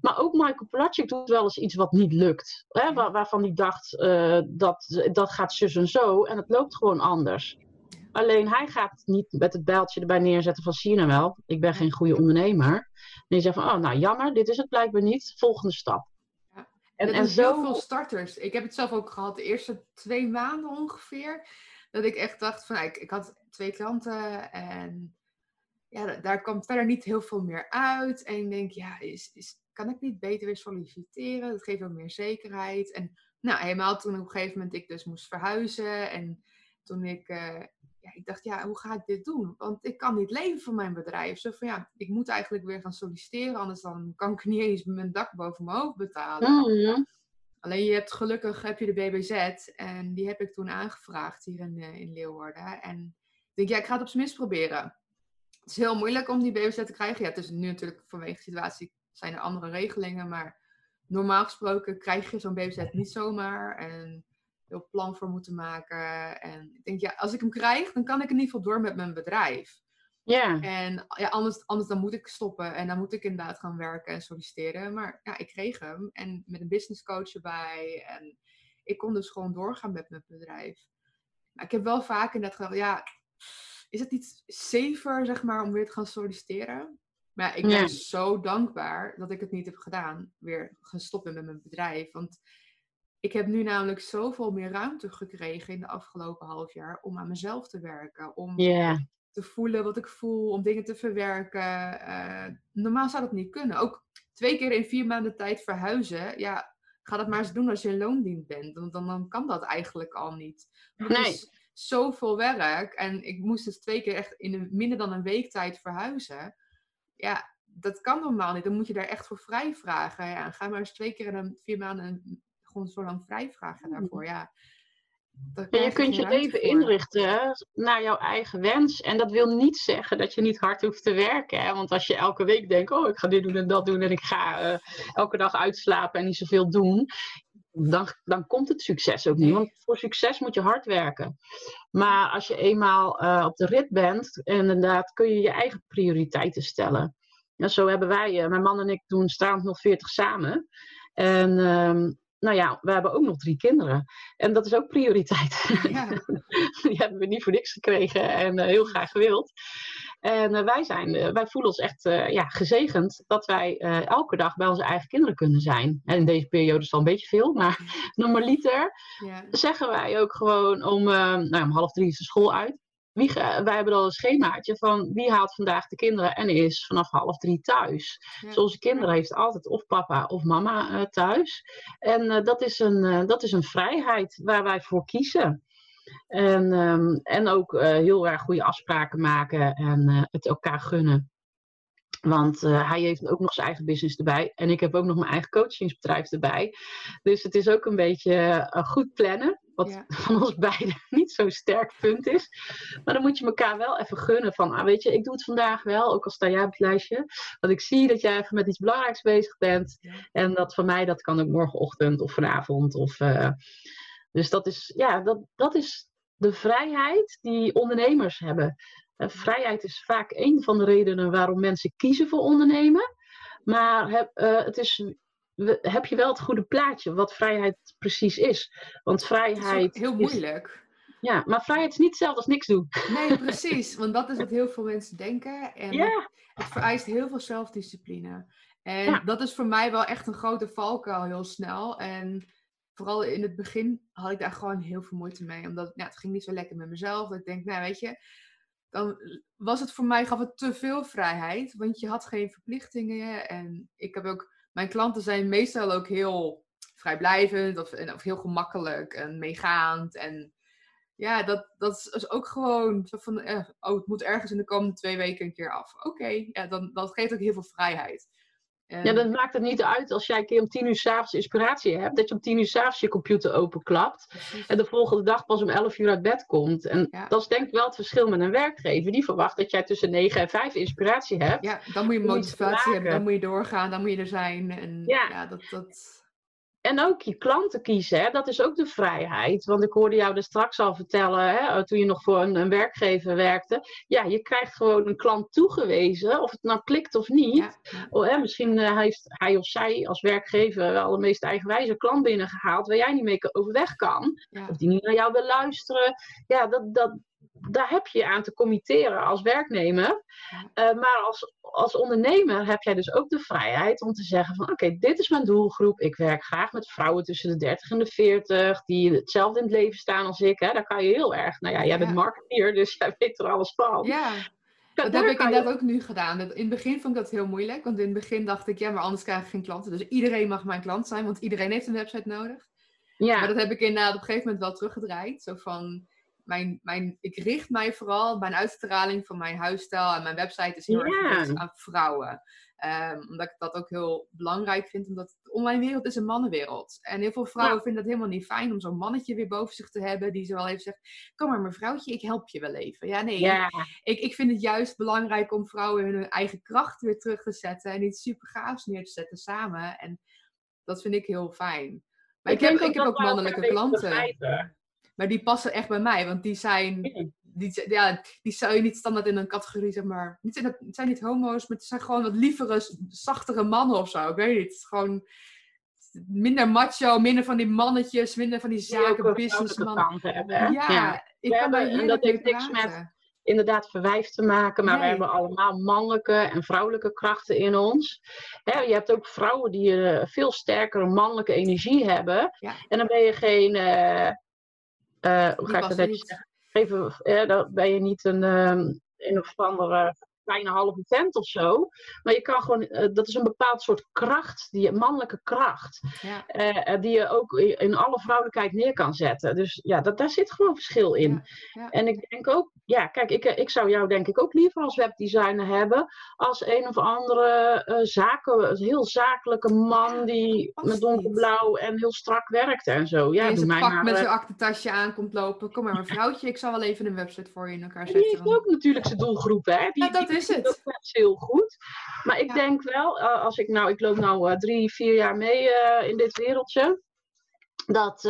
[SPEAKER 2] Maar ook Michael Pilatschik doet wel eens iets wat niet lukt. Hè, waar, waarvan hij dacht, dat, dat gaat zus en zo. En het loopt gewoon anders. Alleen hij gaat niet met het bijltje erbij neerzetten van zie je nou wel, ik ben geen goede ondernemer. En je zegt van, oh nou jammer, dit is het blijkbaar niet. Volgende stap.
[SPEAKER 1] En, en zo... heel veel starters. Ik heb het zelf ook gehad de eerste twee maanden ongeveer. Dat ik echt dacht van, ik, ik had twee klanten en ja, daar kwam verder niet heel veel meer uit. En ik denk, ja, is, is, kan ik niet beter weer solliciteren? Dat geeft ook meer zekerheid. En nou, helemaal toen op een gegeven moment ik dus moest verhuizen. En toen ik uh, ja, ik dacht, ja, hoe ga ik dit doen? Want ik kan niet leven van mijn bedrijf. Zo van, ja, ik moet eigenlijk weer gaan solliciteren, anders dan kan ik niet eens mijn dak boven mijn hoofd betalen.
[SPEAKER 2] Mm
[SPEAKER 1] Alleen je hebt gelukkig heb je de BBZ en die heb ik toen aangevraagd hier in, eh, in Leeuwarden. En ik denk, ja, ik ga het op zijn minst proberen. Het is heel moeilijk om die BBZ te krijgen. Ja, het is nu natuurlijk vanwege de situatie zijn er andere regelingen, maar normaal gesproken krijg je zo'n BBZ niet zomaar. En heel plan voor moeten maken. En ik denk, ja, als ik hem krijg, dan kan ik in ieder geval door met mijn bedrijf.
[SPEAKER 2] Ja.
[SPEAKER 1] En ja, anders, anders dan moet ik stoppen en dan moet ik inderdaad gaan werken en solliciteren. Maar ja, ik kreeg hem en met een business coach erbij. En ik kon dus gewoon doorgaan met mijn bedrijf. Maar ik heb wel vaak inderdaad gedacht, ja, is het niet safer, zeg maar, om weer te gaan solliciteren? Maar ja, ik ben zo dankbaar dat ik het niet heb gedaan. Weer gaan stoppen met mijn bedrijf. Want ik heb nu namelijk zoveel meer ruimte gekregen in de afgelopen half jaar om aan mezelf te werken. Om te voelen wat ik voel, om dingen te verwerken. Uh, normaal zou dat niet kunnen. Ook twee keer in vier maanden tijd verhuizen. Ja, ga dat maar eens doen als je in loondienst bent. Want dan, dan kan dat eigenlijk al niet. Nee. is zoveel werk. En ik moest dus twee keer echt in een, minder dan een week tijd verhuizen. Ja, dat kan normaal niet. Dan moet je daar echt voor vrij vragen. Ja, ga maar eens twee keer in een vier maanden gewoon zo lang vrij vragen mhm. daarvoor. Ja.
[SPEAKER 2] En je kunt je leven inrichten naar jouw eigen wens. En dat wil niet zeggen dat je niet hard hoeft te werken. Hè? Want als je elke week denkt, oh ik ga dit doen en dat doen en ik ga uh, elke dag uitslapen en niet zoveel doen. dan, dan komt het succes ook niet. Want voor succes moet je hard werken. Maar als je eenmaal uh, op de rit bent, inderdaad, kun je je eigen prioriteiten stellen. En zo hebben wij, uh, mijn man en ik doen nog 40 samen. En ehm, nou ja, we hebben ook nog drie kinderen. En dat is ook prioriteit. Ja. Die hebben we niet voor niks gekregen en uh, heel graag gewild. En uh, wij, zijn, uh, wij voelen ons echt ja, gezegend dat wij elke dag bij onze eigen kinderen kunnen zijn. En in deze periode is het wel een beetje veel, maar normaliter ja. zeggen wij ook gewoon om, nou, om half drie is de school uit wie, wij hebben al een schemaatje van wie haalt vandaag de kinderen en is vanaf half drie thuis. Ja. Dus onze kinderen heeft altijd of papa of mama uh, thuis. En uh, dat, is een, uh, dat is een vrijheid waar wij voor kiezen. En, um, en ook heel erg goede afspraken maken en het elkaar gunnen. Want uh, hij heeft ook nog zijn eigen business erbij. En ik heb ook nog mijn eigen coachingsbedrijf erbij. Dus het is ook een beetje uh, goed plannen. Wat ja. van ons beiden niet zo'n sterk punt is. Maar dan moet je elkaar wel even gunnen. Van, ah, weet je, ik doe het vandaag wel. Ook al sta jij op het lijstje. Want ik zie dat jij even met iets belangrijks bezig bent. Ja. En dat van mij, dat kan ook morgenochtend of vanavond. Of, uh, dus dat is, ja, dat, dat is de vrijheid die ondernemers hebben. Uh, vrijheid is vaak een van de redenen waarom mensen kiezen voor ondernemen. Maar heb, uh, het is, heb je wel het goede plaatje wat vrijheid precies is. Want vrijheid.
[SPEAKER 1] Is heel moeilijk.
[SPEAKER 2] Is, ja, maar vrijheid is niet hetzelfde als niks doen.
[SPEAKER 1] Nee, precies. Want dat is wat heel veel mensen denken. En ja. het vereist heel veel zelfdiscipline. En ja. dat is voor mij wel echt een grote valkuil heel snel. En vooral in het begin had ik daar gewoon heel veel moeite mee. Omdat ja, het ging niet zo lekker met mezelf. Ik denk, nou weet je, dan was het voor mij, gaf het te veel vrijheid. Want je had geen verplichtingen. En ik heb ook, mijn klanten zijn meestal ook heel vrijblijvend of, heel gemakkelijk en meegaand. En ja, dat, dat is ook gewoon van, eh, oh, het moet ergens in de komende twee weken een keer af. Oké, ja, dan, dat geeft ook heel veel vrijheid.
[SPEAKER 2] Ja, dan maakt het niet uit als jij een keer om tien uur s'avonds inspiratie hebt, dat je om tien uur s'avonds je computer openklapt Precies. en de volgende dag pas om elf uur uit bed komt. En ja. dat is denk ik wel het verschil met een werkgever. Die verwacht dat jij tussen negen en vijf inspiratie hebt.
[SPEAKER 1] Ja, dan moet je motivatie hebben, dan moet je doorgaan, dan moet je er zijn. En ja, ja dat, dat...
[SPEAKER 2] En ook je klanten kiezen, hè? dat is ook de vrijheid. Want ik hoorde jou er straks al vertellen, hè, toen je nog voor een, een, werkgever werkte. Ja, je krijgt gewoon een klant toegewezen, of het nou klikt of niet. Ja. Oh, hè, misschien uh, heeft hij of zij als werkgever wel de meest eigenwijze klant binnengehaald, waar jij niet mee overweg kan. Ja. Of die niet naar jou wil luisteren. Ja, dat, dat, daar heb je aan te committeren als werknemer. Uh, maar als, als ondernemer heb jij dus ook de vrijheid om te zeggen van oké, okay, dit is mijn doelgroep. Ik werk graag met vrouwen tussen de 30 en de 40 die hetzelfde in het leven staan als ik. Hè. Daar kan je heel erg, nou ja, jij bent marketeer, dus jij weet er alles van.
[SPEAKER 1] Ja. Dat heb ik inderdaad ook nu gedaan. In het begin vond ik dat heel moeilijk. Want in het begin dacht ik, ja, maar anders krijg ik geen klanten. Dus iedereen mag mijn klant zijn, want iedereen heeft een website nodig. Ja. Maar dat heb ik inderdaad op een gegeven moment wel teruggedraaid. Zo van, mijn, mijn, ik richt mij vooral, mijn uitstraling van mijn huisstijl en mijn website is heel ja. erg aan vrouwen. Um, omdat ik dat ook heel belangrijk vind, omdat de online wereld is een mannenwereld. En heel veel vrouwen ja. vinden dat helemaal niet fijn om zo'n mannetje weer boven zich te hebben, die zo wel even zegt, kom maar mevrouwtje, ik help je wel even. Ja, nee. Ik, ik vind het juist belangrijk om vrouwen hun eigen kracht weer terug te zetten en iets super gaafs neer te zetten samen. En dat vind ik heel fijn. Maar ik, ik heb, ik heb ook mannelijke klanten. Begrijpen. Maar die passen echt bij mij, want die zijn. Die, ja, die zou je niet standaard in een categorie, zeg maar. Niet, het zijn niet homo's, maar het zijn gewoon wat lievere, zachtere mannen of zo. Ik weet niet. Het is gewoon minder macho, minder van die mannetjes, minder van die zaken, businessmannen. Ja, ja, ik kan daar en dat heeft niks met
[SPEAKER 2] inderdaad verwijf te maken, maar nee. we hebben allemaal mannelijke en vrouwelijke krachten in ons. Hè, je hebt ook vrouwen die een uh, veel sterkere mannelijke energie hebben. Ja. En dan ben je geen. Uh, hoe ga ik dat netjes zeggen? Even, uh, dan ben je niet een, um, een of andere kleine halve vent of zo. Maar je kan gewoon, uh, dat is een bepaald soort kracht, die mannelijke kracht. Ja. Uh, die je ook in alle vrouwelijkheid neer kan zetten. Dus ja, dat, daar zit gewoon verschil in. Ja. Ja. En ik denk ook, ja, kijk, ik, ik zou jou denk ik ook liever als webdesigner hebben. Als een of andere uh, zaken, heel zakelijke man die met donkerblauw en heel strak werkt en zo. Ja,
[SPEAKER 1] doe mij pak maar, met zijn aktentasje aan komt lopen. Kom maar, mevrouwtje, ik zal wel even een website voor je in elkaar zetten.
[SPEAKER 2] Die heeft ook natuurlijk zijn doelgroep, hè? Die,
[SPEAKER 1] ja, dat is het.
[SPEAKER 2] Dat is heel goed. Maar ik ja. denk wel, uh, als ik nou, ik loop nou uh, drie, vier jaar mee uh, in dit wereldje. dat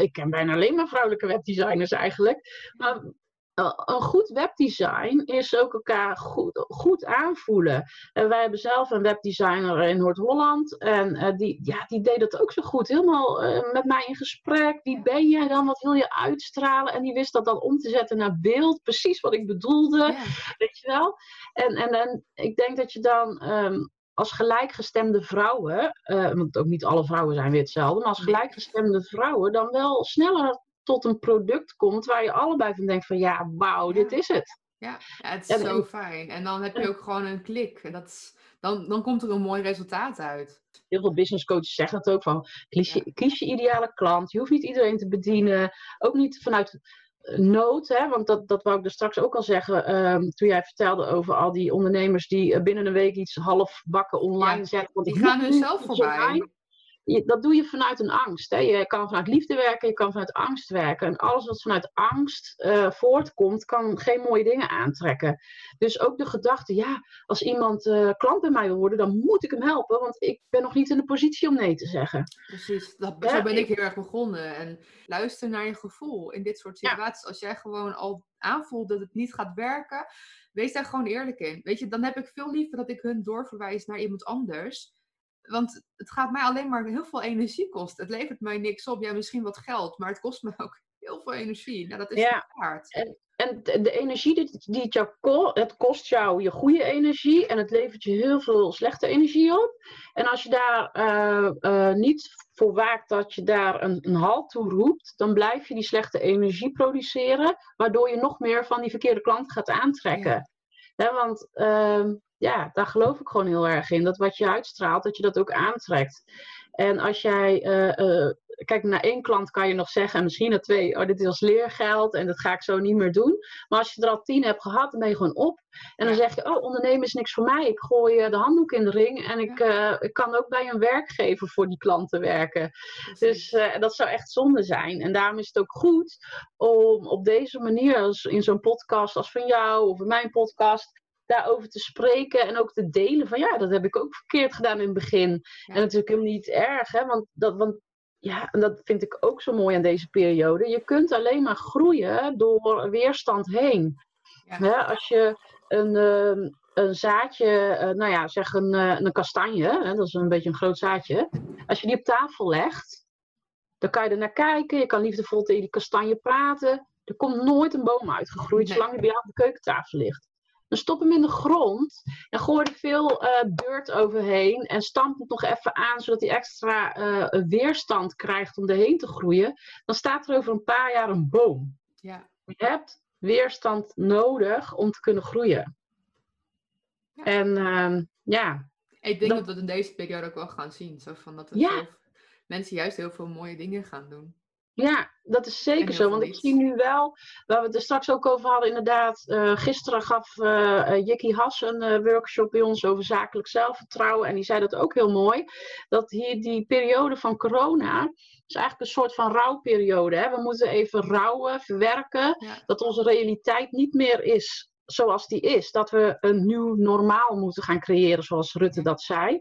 [SPEAKER 2] ik ken bijna alleen maar vrouwelijke webdesigners eigenlijk. Maar een goed webdesign is ook elkaar goed, goed aanvoelen. En wij hebben zelf een webdesigner in Noord-Holland. En uh, die, ja, die deed dat ook zo goed. Helemaal uh, met mij in gesprek. Wie ben jij dan? Wat wil je uitstralen? En die wist dat dan om te zetten naar beeld. Precies wat ik bedoelde. Ja. Weet je wel? En, en, en ik denk dat je dan um, als gelijkgestemde vrouwen. Uh, want ook niet alle vrouwen zijn weer hetzelfde. Maar als gelijkgestemde vrouwen dan wel sneller tot een product komt waar je allebei van denkt van ja, wauw, dit is het.
[SPEAKER 1] Ja, ja het is zo fijn. En dan heb je ook gewoon een klik. En dat is, dan, dan komt er een mooi resultaat uit.
[SPEAKER 2] Heel veel business coaches zeggen het ook van kies je, kies je ideale klant. Je hoeft niet iedereen te bedienen. Ook niet vanuit nood, hè? want dat, dat wou ik er straks ook al zeggen. Um, toen jij vertelde over al die ondernemers die binnen een week iets half bakken online ja, zetten.
[SPEAKER 1] Want die gaan hun zelf voorbij
[SPEAKER 2] dat doe je vanuit een angst. Hè. Je kan vanuit liefde werken, je kan vanuit angst werken. En alles wat vanuit angst uh, voortkomt, kan geen mooie dingen aantrekken. Dus ook de gedachte, ja, als iemand uh, klant bij mij wil worden, dan moet ik hem helpen, want ik ben nog niet in de positie om nee te zeggen.
[SPEAKER 1] Precies, dat, zo ben ik heel erg begonnen. En luister naar je gevoel in dit soort situaties. Als jij gewoon al aanvoelt dat het niet gaat werken, wees daar gewoon eerlijk in. Weet je, dan heb ik veel liever dat ik hun doorverwijs naar iemand anders want het gaat mij alleen maar heel veel energie kosten. Het levert mij niks op. Ja, misschien wat geld, maar het kost me ook heel veel energie. Nou, dat is ja. waard.
[SPEAKER 2] En, en de energie die, die het jou kost, het kost jou je goede energie en het levert je heel veel slechte energie op. En als je daar uh, uh, niet voor waakt dat je daar een, een halt toe roept, dan blijf je die slechte energie produceren, waardoor je nog meer van die verkeerde klant gaat aantrekken. Ja. want uh, ja, daar geloof ik gewoon heel erg in. Dat wat je uitstraalt, dat je dat ook aantrekt. En als jij, uh, uh, kijk, naar één klant kan je nog zeggen, en misschien naar twee, oh, dit is als leergeld en dat ga ik zo niet meer doen. Maar als je er al tien hebt gehad, dan ben je gewoon op. En dan zeg je, oh, ondernemen is niks voor mij. Ik gooi eh, de handdoek in de ring en ik, uh, ik kan ook bij een werkgever voor die klanten werken. Dus dat zou echt zonde zijn. En daarom is het ook goed om op deze manier, in zo'n podcast als van jou of in mijn podcast, daarover te spreken en ook te delen van ja, dat heb ik ook verkeerd gedaan in het begin. En natuurlijk helemaal niet erg, hè, want, dat, want ja, en dat vind ik ook zo mooi aan deze periode. Je kunt alleen maar groeien door weerstand heen. Ja. als je een, uh, een zaadje, uh, nou ja, zeg een, uh, een kastanje, hè, dat is een beetje een groot zaadje. Als je die op tafel legt, dan kan je er naar kijken. Je kan liefdevol tegen die kastanje praten. Er komt nooit een boom uitgegroeid nee. zolang hij bij jou op de keukentafel ligt. Dan stop hem in de grond en gooi er veel uh, dirt overheen en stamp het nog even aan zodat hij extra uh, weerstand krijgt om erheen te groeien. Dan staat er over een paar jaar een boom.
[SPEAKER 1] Ja.
[SPEAKER 2] Je hebt weerstand nodig om te kunnen groeien. Ja. En uh, ja.
[SPEAKER 1] Ik denk dat, dat we in deze periode ook wel gaan zien. Zo van dat er ja. mensen juist heel veel mooie dingen gaan doen.
[SPEAKER 2] Ja, dat is zeker zo. Want ik zie nu wel, waar we het er straks ook over hadden, inderdaad. Uh, gisteren gaf uh, Jikki Has een uh, workshop bij ons over zakelijk zelfvertrouwen. En die zei dat ook heel mooi. Dat hier die periode van corona is eigenlijk een soort van rouwperiode. Hè? We moeten even rouwen, verwerken. Ja. Dat onze realiteit niet meer is zoals die is. Dat we een nieuw normaal moeten gaan creëren, zoals Rutte dat zei.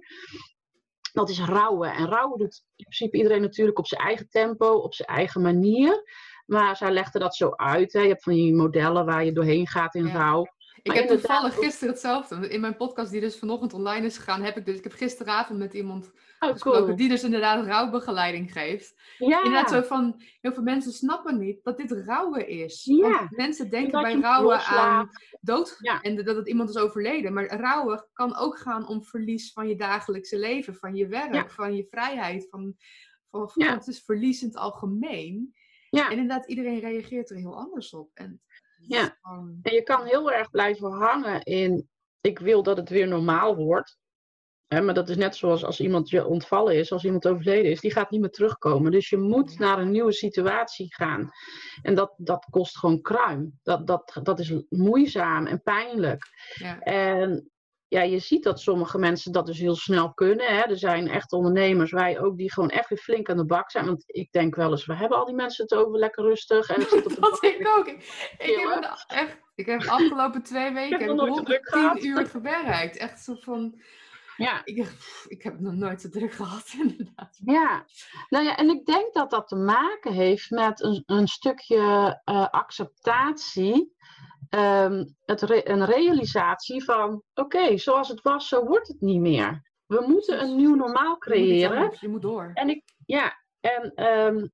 [SPEAKER 2] Dat is rouwen. En rouwen doet in principe iedereen natuurlijk op zijn eigen tempo, op zijn eigen manier. Maar zij legde dat zo uit. Hè. Je hebt van die modellen waar je doorheen gaat in ja. rouw.
[SPEAKER 1] Ik heb toevallig gisteren hetzelfde. In mijn podcast, die dus vanochtend online is gegaan, heb ik dus. Ik heb gisteravond met iemand oh, cool. die dus inderdaad rouwbegeleiding geeft. Ja. Inderdaad, zo van heel veel mensen snappen niet dat dit rouwen is. Ja. Want mensen denken bij rouwen aan dood ja. en dat het iemand is overleden. Maar rouwen kan ook gaan om verlies van je dagelijkse leven, van je werk, ja. van je vrijheid, van, van, van het is verlies in het algemeen. Ja. En inderdaad, iedereen reageert er heel anders op. En
[SPEAKER 2] ja, en je kan heel erg blijven hangen in, ik wil dat het weer normaal wordt. Maar dat is net zoals als iemand je ontvallen is, als iemand overleden is, die gaat niet meer terugkomen. Dus je moet naar een nieuwe situatie gaan. En dat, dat kost gewoon kruim. Dat, dat, dat is moeizaam en pijnlijk. Ja. En ja, je ziet dat sommige mensen dat dus heel snel kunnen. Hè. Er zijn echt ondernemers, wij ook, die gewoon echt weer flink aan de bak zijn. Want ik denk wel eens, we hebben al die mensen het over lekker rustig. En ik zit op de
[SPEAKER 1] dat ik ook. Ik, heb echt, ik heb de afgelopen twee weken heb ik 110 uur gewerkt. Echt zo van...
[SPEAKER 2] Ja.
[SPEAKER 1] Ik, ik heb het nog nooit zo druk gehad, inderdaad.
[SPEAKER 2] Ja, nou ja, en ik denk dat dat te maken heeft met een, een stukje uh, acceptatie, um, het re een realisatie van: oké, zoals het was, zo wordt het niet meer. We moeten een nieuw normaal creëren.
[SPEAKER 1] Je moet, je moet door.
[SPEAKER 2] En ik, ja, en um,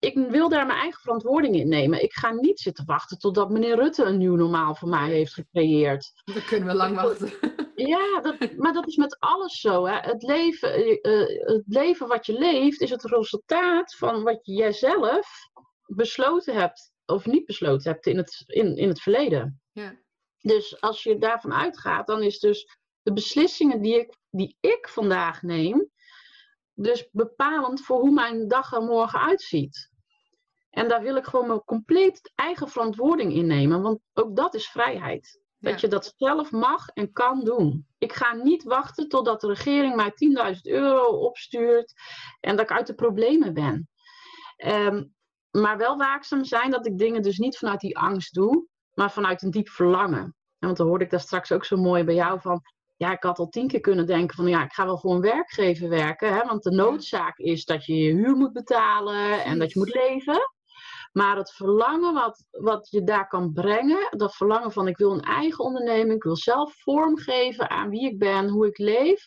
[SPEAKER 2] ik wil daar mijn eigen verantwoording in nemen. Ik ga niet zitten wachten totdat meneer Rutte een nieuw normaal voor mij heeft gecreëerd.
[SPEAKER 1] Dan kunnen we lang wachten.
[SPEAKER 2] Ja, dat, maar dat is met alles zo. Hè. Het, leven, uh, het leven wat je leeft is het resultaat van wat jij zelf besloten hebt of niet besloten hebt in het, in, in het verleden.
[SPEAKER 1] Ja.
[SPEAKER 2] Dus als je daarvan uitgaat, dan is dus de beslissingen die ik, die ik vandaag neem, dus bepalend voor hoe mijn dag er morgen uitziet. En daar wil ik gewoon mijn compleet eigen verantwoording in nemen, want ook dat is vrijheid. Dat je dat zelf mag en kan doen. Ik ga niet wachten totdat de regering mij 10.000 euro opstuurt en dat ik uit de problemen ben. Um, maar wel waakzaam zijn dat ik dingen dus niet vanuit die angst doe, maar vanuit een diep verlangen. En want dan hoorde ik daar straks ook zo mooi bij jou van, ja, ik had al tien keer kunnen denken van, ja, ik ga wel voor een werkgever werken, hè, want de noodzaak is dat je je huur moet betalen en dat je moet leven. Maar het verlangen wat, wat je daar kan brengen, dat verlangen van ik wil een eigen onderneming, ik wil zelf vormgeven aan wie ik ben, hoe ik leef,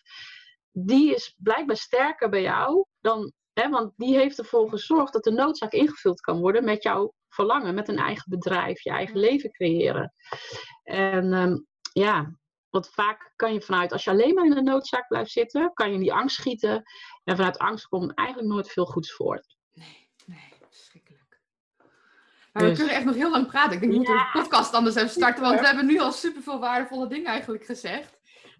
[SPEAKER 2] die is blijkbaar sterker bij jou dan, hè, want die heeft ervoor gezorgd dat de noodzaak ingevuld kan worden met jouw verlangen, met een eigen bedrijf, je eigen leven creëren. En um, ja, want vaak kan je vanuit, als je alleen maar in de noodzaak blijft zitten, kan je in die angst schieten. En vanuit angst komt eigenlijk nooit veel goeds voort.
[SPEAKER 1] Maar dus. we kunnen echt nog heel lang praten. Ik denk, we moeten ja. de podcast anders even starten, want we hebben nu al superveel waardevolle dingen eigenlijk gezegd.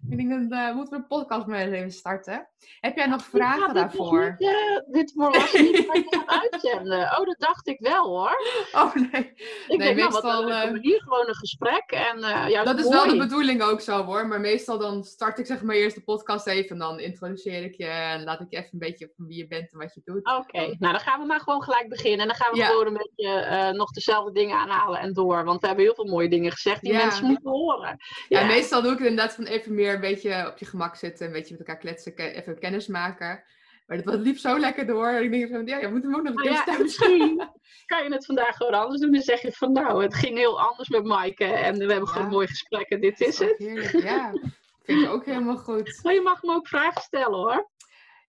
[SPEAKER 1] Ik denk, dan uh, moeten we een podcast maar even starten. Heb jij nog vragen daarvoor?
[SPEAKER 2] Dit, uh, dit was niet uitzenden. Oh, dat dacht ik wel hoor.
[SPEAKER 1] Oh nee.
[SPEAKER 2] Ik
[SPEAKER 1] nee,
[SPEAKER 2] denk,
[SPEAKER 1] meestal,
[SPEAKER 2] nou, wat, hier gewoon een gesprek. En, uh, ja,
[SPEAKER 1] dat is wel de bedoeling ook zo hoor. Maar meestal dan start ik zeg maar eerst de podcast even. En dan introduceer ik je. En laat ik je even een beetje van wie je bent en wat je doet.
[SPEAKER 2] Oké, okay. nou dan gaan we maar gewoon gelijk beginnen. En dan gaan we ja. gewoon een beetje nog dezelfde dingen aanhalen en door. Want we hebben heel veel mooie dingen gezegd die ja. mensen moeten horen.
[SPEAKER 1] Ja. ja, meestal doe ik het inderdaad van even meer een beetje op je gemak zitten, een beetje met elkaar kletsen, even kennis maken. Maar dat liep zo lekker door. Ik denk van, ja, je moet hem ook nog een keer
[SPEAKER 2] ja, Misschien kan je het vandaag gewoon anders doen. Dan zeg je van, nou, het ging heel anders met Maaike. En we hebben gewoon mooie gesprekken. Dit is het.
[SPEAKER 1] Heerlijk, ja. Vind ik ook helemaal goed.
[SPEAKER 2] Maar je mag me ook vragen stellen, hoor.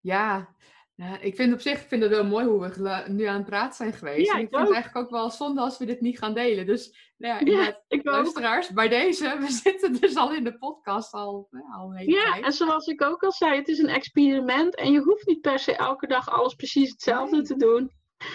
[SPEAKER 1] Ja, nou, ik vind op zich ik vind het wel mooi hoe we nu aan het praten zijn geweest.
[SPEAKER 2] Ja,
[SPEAKER 1] ik,
[SPEAKER 2] ik
[SPEAKER 1] vind
[SPEAKER 2] ook.
[SPEAKER 1] het eigenlijk ook wel zonde als we dit niet gaan delen. Dus nou ja,
[SPEAKER 2] Ja, ik ook.
[SPEAKER 1] luisteraars, bij deze, we zitten dus al in de podcast al, ja, al een
[SPEAKER 2] Ja,
[SPEAKER 1] tijd.
[SPEAKER 2] en zoals ik ook al zei, het is een experiment. En je hoeft niet per se elke dag alles precies hetzelfde
[SPEAKER 1] Nee.
[SPEAKER 2] te doen.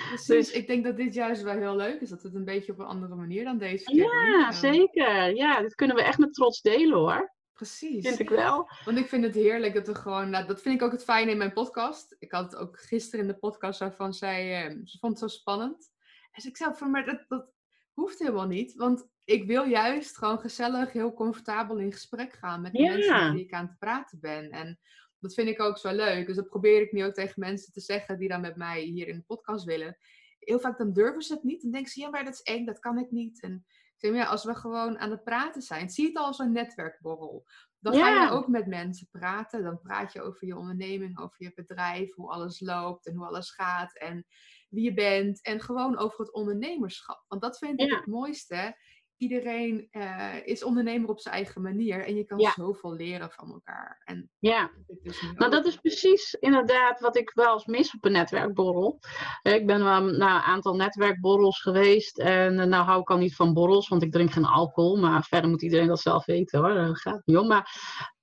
[SPEAKER 1] Precies,
[SPEAKER 2] dus-
[SPEAKER 1] ik denk dat dit juist wel heel leuk is. Dat we het een beetje op een andere manier dan deze keer.
[SPEAKER 2] Ja,
[SPEAKER 1] Ehm,
[SPEAKER 2] zeker. Ja, dit kunnen we echt met trots delen, hoor.
[SPEAKER 1] Precies.
[SPEAKER 2] Vind ik wel.
[SPEAKER 1] Want ik vind het heerlijk dat we gewoon, nou, dat vind ik ook het fijne in mijn podcast. Ik had het ook gisteren in de podcast waarvan zij, eh, ze vond het zo spannend. Dus ik zei van, maar dat, dat hoeft helemaal niet. Want ik wil juist gewoon gezellig, heel comfortabel in gesprek gaan met de
[SPEAKER 2] Ja.
[SPEAKER 1] mensen met wie ik aan het praten ben. En dat vind ik ook zo leuk. Dus dat probeer ik nu ook tegen mensen te zeggen die dan met mij hier in de podcast willen. Heel vaak dan durven ze het niet. Dan denken ze, ja, maar dat is eng, dat kan ik niet. En zeg, maar ja, als we gewoon aan het praten zijn, zie het al als een netwerkborrel. Dan ga je ook met mensen praten. Dan praat je over je onderneming, over je bedrijf, hoe alles loopt en hoe alles gaat en wie je bent. En gewoon over het ondernemerschap. Want dat vind ik
[SPEAKER 2] Ja.
[SPEAKER 1] het mooiste. Iedereen eh, is ondernemer op zijn eigen manier en je kan
[SPEAKER 2] Ja.
[SPEAKER 1] zoveel leren van elkaar. En
[SPEAKER 2] Ja.
[SPEAKER 1] dat dus
[SPEAKER 2] Nou,
[SPEAKER 1] ook.
[SPEAKER 2] dat is precies inderdaad wat ik wel eens mis op een netwerkborrel. Eh, Ik ben wel naar een aantal netwerkborrels geweest. En eh, nou hou ik al niet van borrels, want ik drink geen alcohol. Maar verder moet iedereen dat zelf weten hoor. Daar gaat niet om. Maar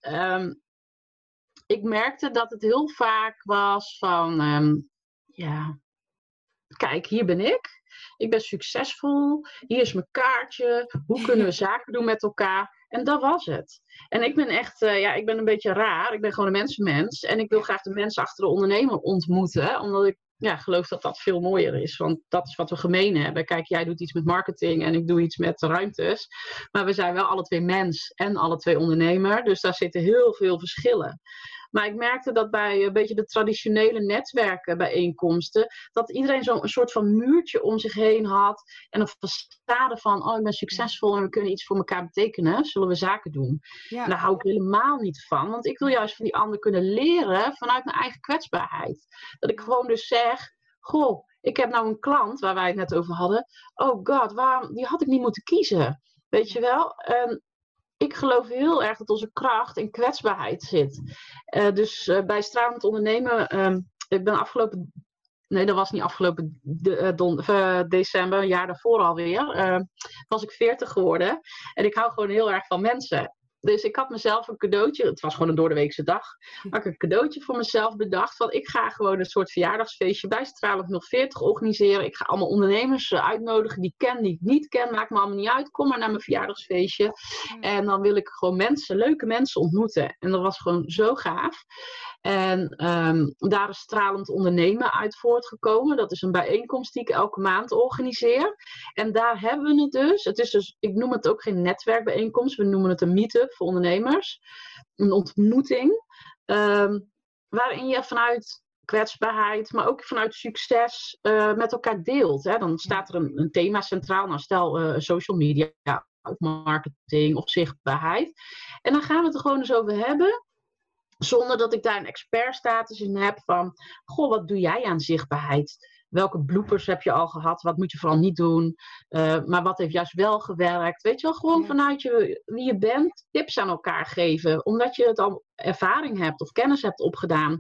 [SPEAKER 2] ehm, ik merkte dat het heel vaak was van... ehm, ja, kijk, hier ben ik. Ik ben succesvol. Hier is mijn kaartje. Hoe kunnen we zaken doen met elkaar? En dat was het. En ik ben echt, eh, ja, ik ben een beetje raar. Ik ben gewoon een mensenmens. En ik wil graag de mensen achter de ondernemer ontmoeten. Omdat ik ja, geloof dat dat veel mooier is. Want dat is wat we gemeen hebben. Kijk, jij doet iets met marketing en ik doe iets met ruimtes. Maar we zijn wel alle twee mens en alle twee ondernemer. Dus daar zitten heel veel verschillen. Maar ik merkte dat bij een beetje de traditionele netwerken bijeenkomsten, dat iedereen zo'n soort van muurtje om zich heen had. En een facade van, oh ik ben succesvol en we kunnen iets voor elkaar betekenen. Zullen we zaken doen? Ja. daar hou ik helemaal niet van. Want ik wil juist van die ander kunnen leren vanuit mijn eigen kwetsbaarheid. Dat ik gewoon dus zeg, goh, ik heb nou een klant waar wij het net over hadden. Oh god, waarom, die had ik niet moeten kiezen. Weet je wel? En ik geloof heel erg dat onze kracht in kwetsbaarheid zit. Uh, dus uh, bij Stralend Ondernemen, um, ik ben afgelopen, nee dat was niet afgelopen de, don, december, een jaar daarvoor alweer, was ik 40 geworden. En ik hou gewoon heel erg van mensen. Dus ik had mezelf een cadeautje, het was gewoon een doordeweekse dag, maar ik een cadeautje voor mezelf bedacht. Van ik ga gewoon een soort verjaardagsfeestje bij Stralend 040 organiseren. Ik ga allemaal ondernemers eh, uitnodigen die ik ken, die ik niet ken. Maakt me allemaal niet uit. Kom maar naar mijn verjaardagsfeestje. En dan wil ik gewoon mensen, leuke mensen ontmoeten. En dat was gewoon zo gaaf. En um, daar is Stralend Ondernemen uit voortgekomen. Dat is een bijeenkomst die ik elke maand organiseer. En daar hebben we het dus. Het is dus, ik noem het ook geen netwerkbijeenkomst. We noemen het een meetup voor ondernemers. Een ontmoeting. Um, waarin je vanuit kwetsbaarheid, maar ook vanuit succes uh, met elkaar deelt. Hè. Dan staat er een, een thema centraal. Nou, stel uh, social media of marketing of zichtbaarheid. En dan gaan we het er gewoon eens over hebben. Zonder dat ik daar een expertstatus in heb van, goh, wat doe jij aan zichtbaarheid? Welke bloopers heb je al gehad? Wat moet je vooral niet doen? Uh, maar wat heeft juist wel gewerkt? Weet je wel, gewoon vanuit je, wie je bent, tips aan elkaar geven. Omdat je het al ervaring hebt of kennis hebt opgedaan.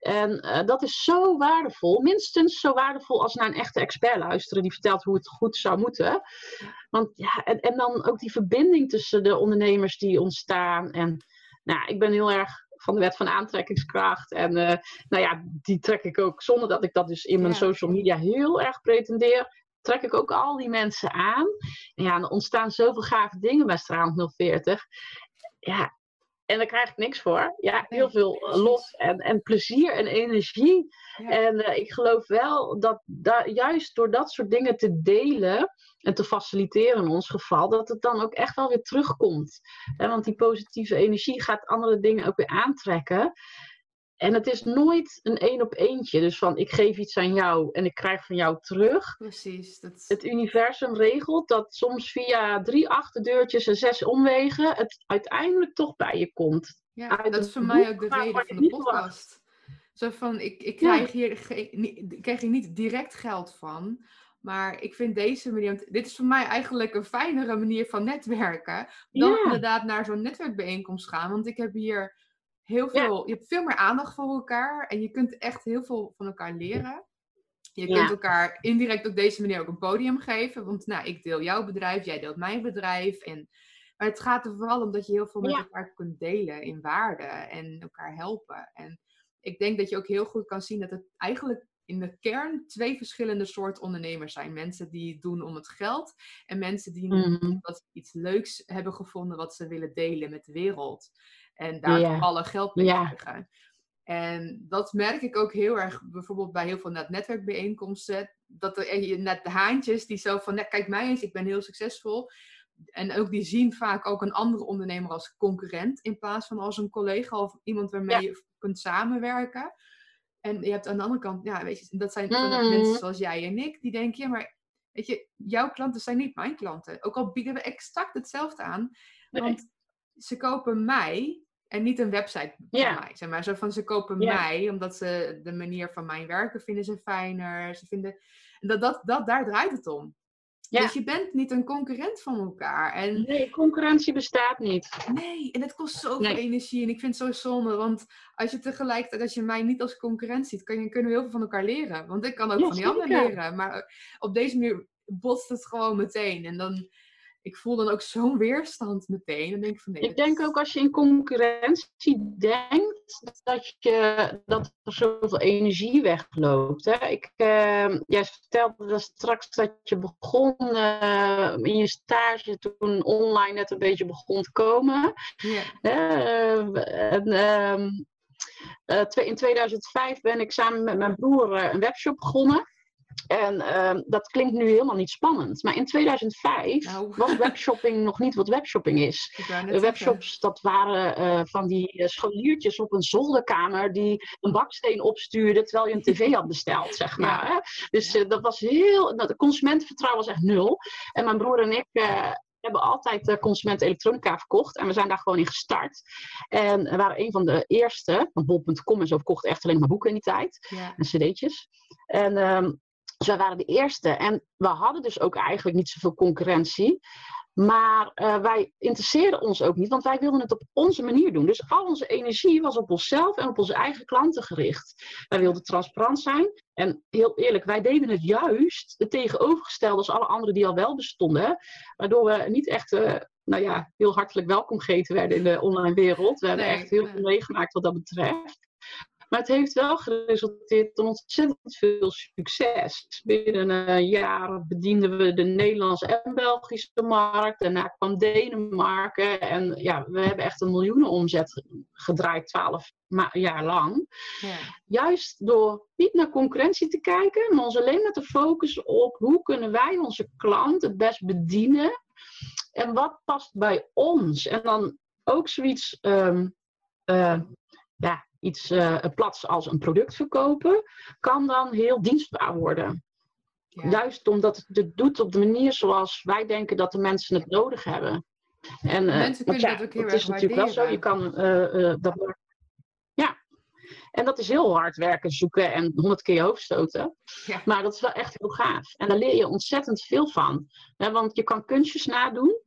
[SPEAKER 2] En uh, dat is zo waardevol. Minstens zo waardevol als naar een echte expert luisteren die vertelt hoe het goed zou moeten. Want ja, en, en dan ook die verbinding tussen de ondernemers die ontstaan. En nou, ik ben heel erg van de wet van aantrekkingskracht. En uh, nou ja, die trek ik ook zonder dat ik dat dus in mijn social media heel erg pretendeer. Trek ik ook al die mensen aan. En ja, er ontstaan zoveel gave dingen bij Straalend 040. Ja, en daar krijg ik niks voor. Ja, heel veel lof en, en plezier en energie. En uh, ik geloof wel dat da juist door dat soort dingen te delen en te faciliteren in ons geval, dat het dan ook echt wel weer terugkomt. want die positieve energie gaat andere dingen ook weer aantrekken. En het is nooit een één op eentje. Dus van ik geef iets aan jou en ik krijg van jou terug.
[SPEAKER 1] Precies. Dat...
[SPEAKER 2] Het universum regelt dat soms via drie achterdeurtjes en zes omwegen het uiteindelijk toch bij je komt.
[SPEAKER 1] Ja, dat is voor mij ook de reden van de podcast. Zo van, ik, ik, krijg hier ik krijg hier niet direct geld van. Maar ik vind deze manier, dit is voor mij eigenlijk een fijnere manier van netwerken. Dan inderdaad naar zo'n netwerkbijeenkomst gaan. Want ik heb hier heel veel, je hebt veel meer aandacht voor elkaar. En je kunt echt heel veel van elkaar leren. Je kunt elkaar indirect op deze manier ook een podium geven. Want nou, ik deel jouw bedrijf, jij deelt mijn bedrijf. En, maar het gaat er vooral om dat je heel veel met elkaar kunt delen in waarde en elkaar helpen. En ik denk dat je ook heel goed kan zien dat het eigenlijk in de kern twee verschillende soorten ondernemers zijn. Mensen die het doen om het geld en mensen die mm iets leuks hebben gevonden wat ze willen delen met de wereld. En daar yeah. alle geld mee krijgen. En dat merk ik ook heel erg bijvoorbeeld bij heel veel net netwerkbijeenkomsten. Dat er net de haantjes die zo van, kijk mij eens, ik ben heel succesvol. En ook die zien vaak ook een andere ondernemer als concurrent in plaats van als een collega of iemand waarmee je kunt samenwerken. En je hebt aan de andere kant, ja, weet je, dat zijn mm. mensen zoals jij en ik, die denken, ja, maar weet je, jouw klanten zijn niet mijn klanten. Ook al bieden we exact hetzelfde aan. Want ze kopen mij en niet een website van mij. Zeg maar zo van ze kopen mij omdat ze de manier van mijn werken vinden ze fijner. Ze vinden, dat, dat, dat, daar draait het om. Dus je bent niet een concurrent van elkaar. En,
[SPEAKER 2] nee, concurrentie bestaat niet.
[SPEAKER 1] Nee, en het kost zoveel energie. En ik vind het zo zonde. Want als je tegelijkertijd, als je mij niet als concurrent ziet, kan je, kunnen we heel veel van elkaar leren. Want ik kan ook van die anderen leren. Maar op deze manier botst het gewoon meteen. En dan ik voel dan ook zo'n weerstand meteen. Dan denk ik van nee.
[SPEAKER 2] Ik denk ook als je in concurrentie denkt dat, je, dat er zoveel energie wegloopt. Hè? Ik, uh, jij vertelde dat straks dat je begon uh, in je stage toen online net een beetje begon te komen. Ja. Uh, en, ehm, in 2005 ben ik samen met mijn broer een webshop begonnen. En ehm, dat klinkt nu helemaal niet spannend. Maar in 2005
[SPEAKER 1] Nou.
[SPEAKER 2] was webshopping nog niet wat webshopping is. De
[SPEAKER 1] zeggen.
[SPEAKER 2] webshops, dat waren eh, van die eh, scholiertjes op een zolderkamer die een baksteen opstuurden terwijl je een tv had besteld, zeg maar. Hè? Dus eh, dat was heel, nou, de consumentenvertrouwen was echt nul. En mijn broer en ik hebben altijd eh consumenten elektronica verkocht en we zijn daar gewoon in gestart. En we waren een van de eerste, want bol.com en zo verkocht echt alleen maar boeken in die tijd
[SPEAKER 1] Ja.
[SPEAKER 2] en cd'tjes. En ehm, dus wij waren de eerste. En we hadden dus ook eigenlijk niet zoveel concurrentie. Maar eh, wij interesseerden ons ook niet, want wij wilden het op onze manier doen. Dus al onze energie was op onszelf en op onze eigen klanten gericht. Wij wilden transparant zijn. En heel eerlijk, wij deden het juist het tegenovergestelde als alle anderen die al wel bestonden. Waardoor we niet echt eh, nou ja, heel hartelijk welkom geheten werden in de online wereld. We hebben
[SPEAKER 1] Nee,
[SPEAKER 2] echt heel veel meegemaakt wat dat betreft. Maar het heeft wel geresulteerd in ontzettend veel succes. Binnen een jaar bedienden we de Nederlandse en Belgische markt. Daarna kwam Denemarken. En ja, we hebben echt een miljoenenomzet gedraaid, twaalf jaar lang.
[SPEAKER 1] Ja.
[SPEAKER 2] Juist door niet naar concurrentie te kijken, maar ons alleen maar te focussen op hoe kunnen wij onze klant het best bedienen. En wat past bij ons? En dan ook zoiets, ehm, eh, ja, iets eh, plats als een product verkopen, kan dan heel dienstbaar worden.
[SPEAKER 1] Ja.
[SPEAKER 2] Juist omdat het het doet op de manier zoals wij denken dat de mensen het nodig hebben. En, eh,
[SPEAKER 1] Mensen kunnen dat ook heel
[SPEAKER 2] het
[SPEAKER 1] erg
[SPEAKER 2] is natuurlijk wel zo, je kan eh, dat. Ja, en dat is heel hard werken, zoeken en honderd keer je hoofd stoten.
[SPEAKER 1] Ja.
[SPEAKER 2] Maar dat is wel echt heel gaaf. En daar leer je ontzettend veel van. Hè, want je kan kunstjes nadoen.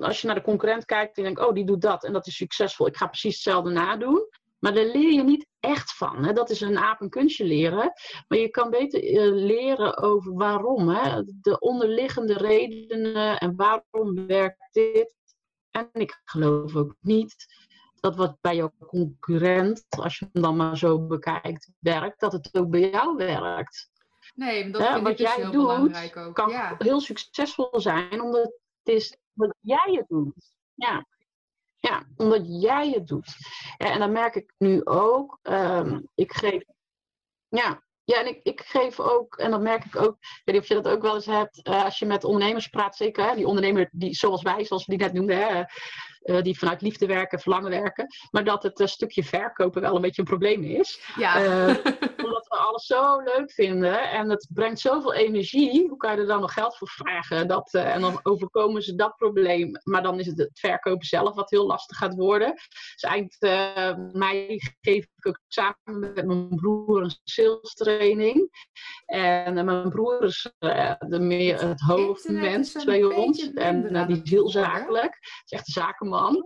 [SPEAKER 2] Als je naar de concurrent kijkt en denkt, oh, die doet dat en dat is succesvol. Ik ga precies hetzelfde nadoen. Maar daar leer je niet echt van. Hè? Dat is een aap een kunstje leren. Maar je kan beter eh, leren over waarom. Hè? De onderliggende redenen en waarom werkt dit. En ik geloof ook niet dat wat bij jouw concurrent, als je hem dan maar zo bekijkt, werkt, dat het ook bij jou werkt.
[SPEAKER 1] Nee, dat
[SPEAKER 2] Ja,
[SPEAKER 1] vind
[SPEAKER 2] wat
[SPEAKER 1] ik dus
[SPEAKER 2] jij
[SPEAKER 1] heel
[SPEAKER 2] doet,
[SPEAKER 1] belangrijk ook.
[SPEAKER 2] Kan
[SPEAKER 1] ja.
[SPEAKER 2] heel succesvol zijn, omdat het is wat jij het doet. Ja. Ja, omdat jij het doet. En dan merk ik nu ook, ehm, ik geef, ja, ja, en ik, ik geef ook, en dat merk ik ook, ik weet niet of je dat ook wel eens hebt, eh, als je met ondernemers praat, zeker, hè, die ondernemer die, zoals wij, zoals we die net noemden, hè, eh, die vanuit liefde werken, verlangen werken, maar dat het eh, stukje verkopen wel een beetje een probleem is.
[SPEAKER 1] Ja.
[SPEAKER 2] Eh, omdat alles zo leuk vinden en het brengt zoveel energie. Hoe kan je er dan nog geld voor vragen? Dat, eh, en dan overkomen ze dat probleem. Maar dan is het het verkopen zelf wat heel lastig gaat worden. Dus eind eh, mei geef ik ook samen met mijn broer een sales training. En eh, mijn broer is de meer het hoofdmens bij ons. En die is heel zakelijk. is echt een zakenman.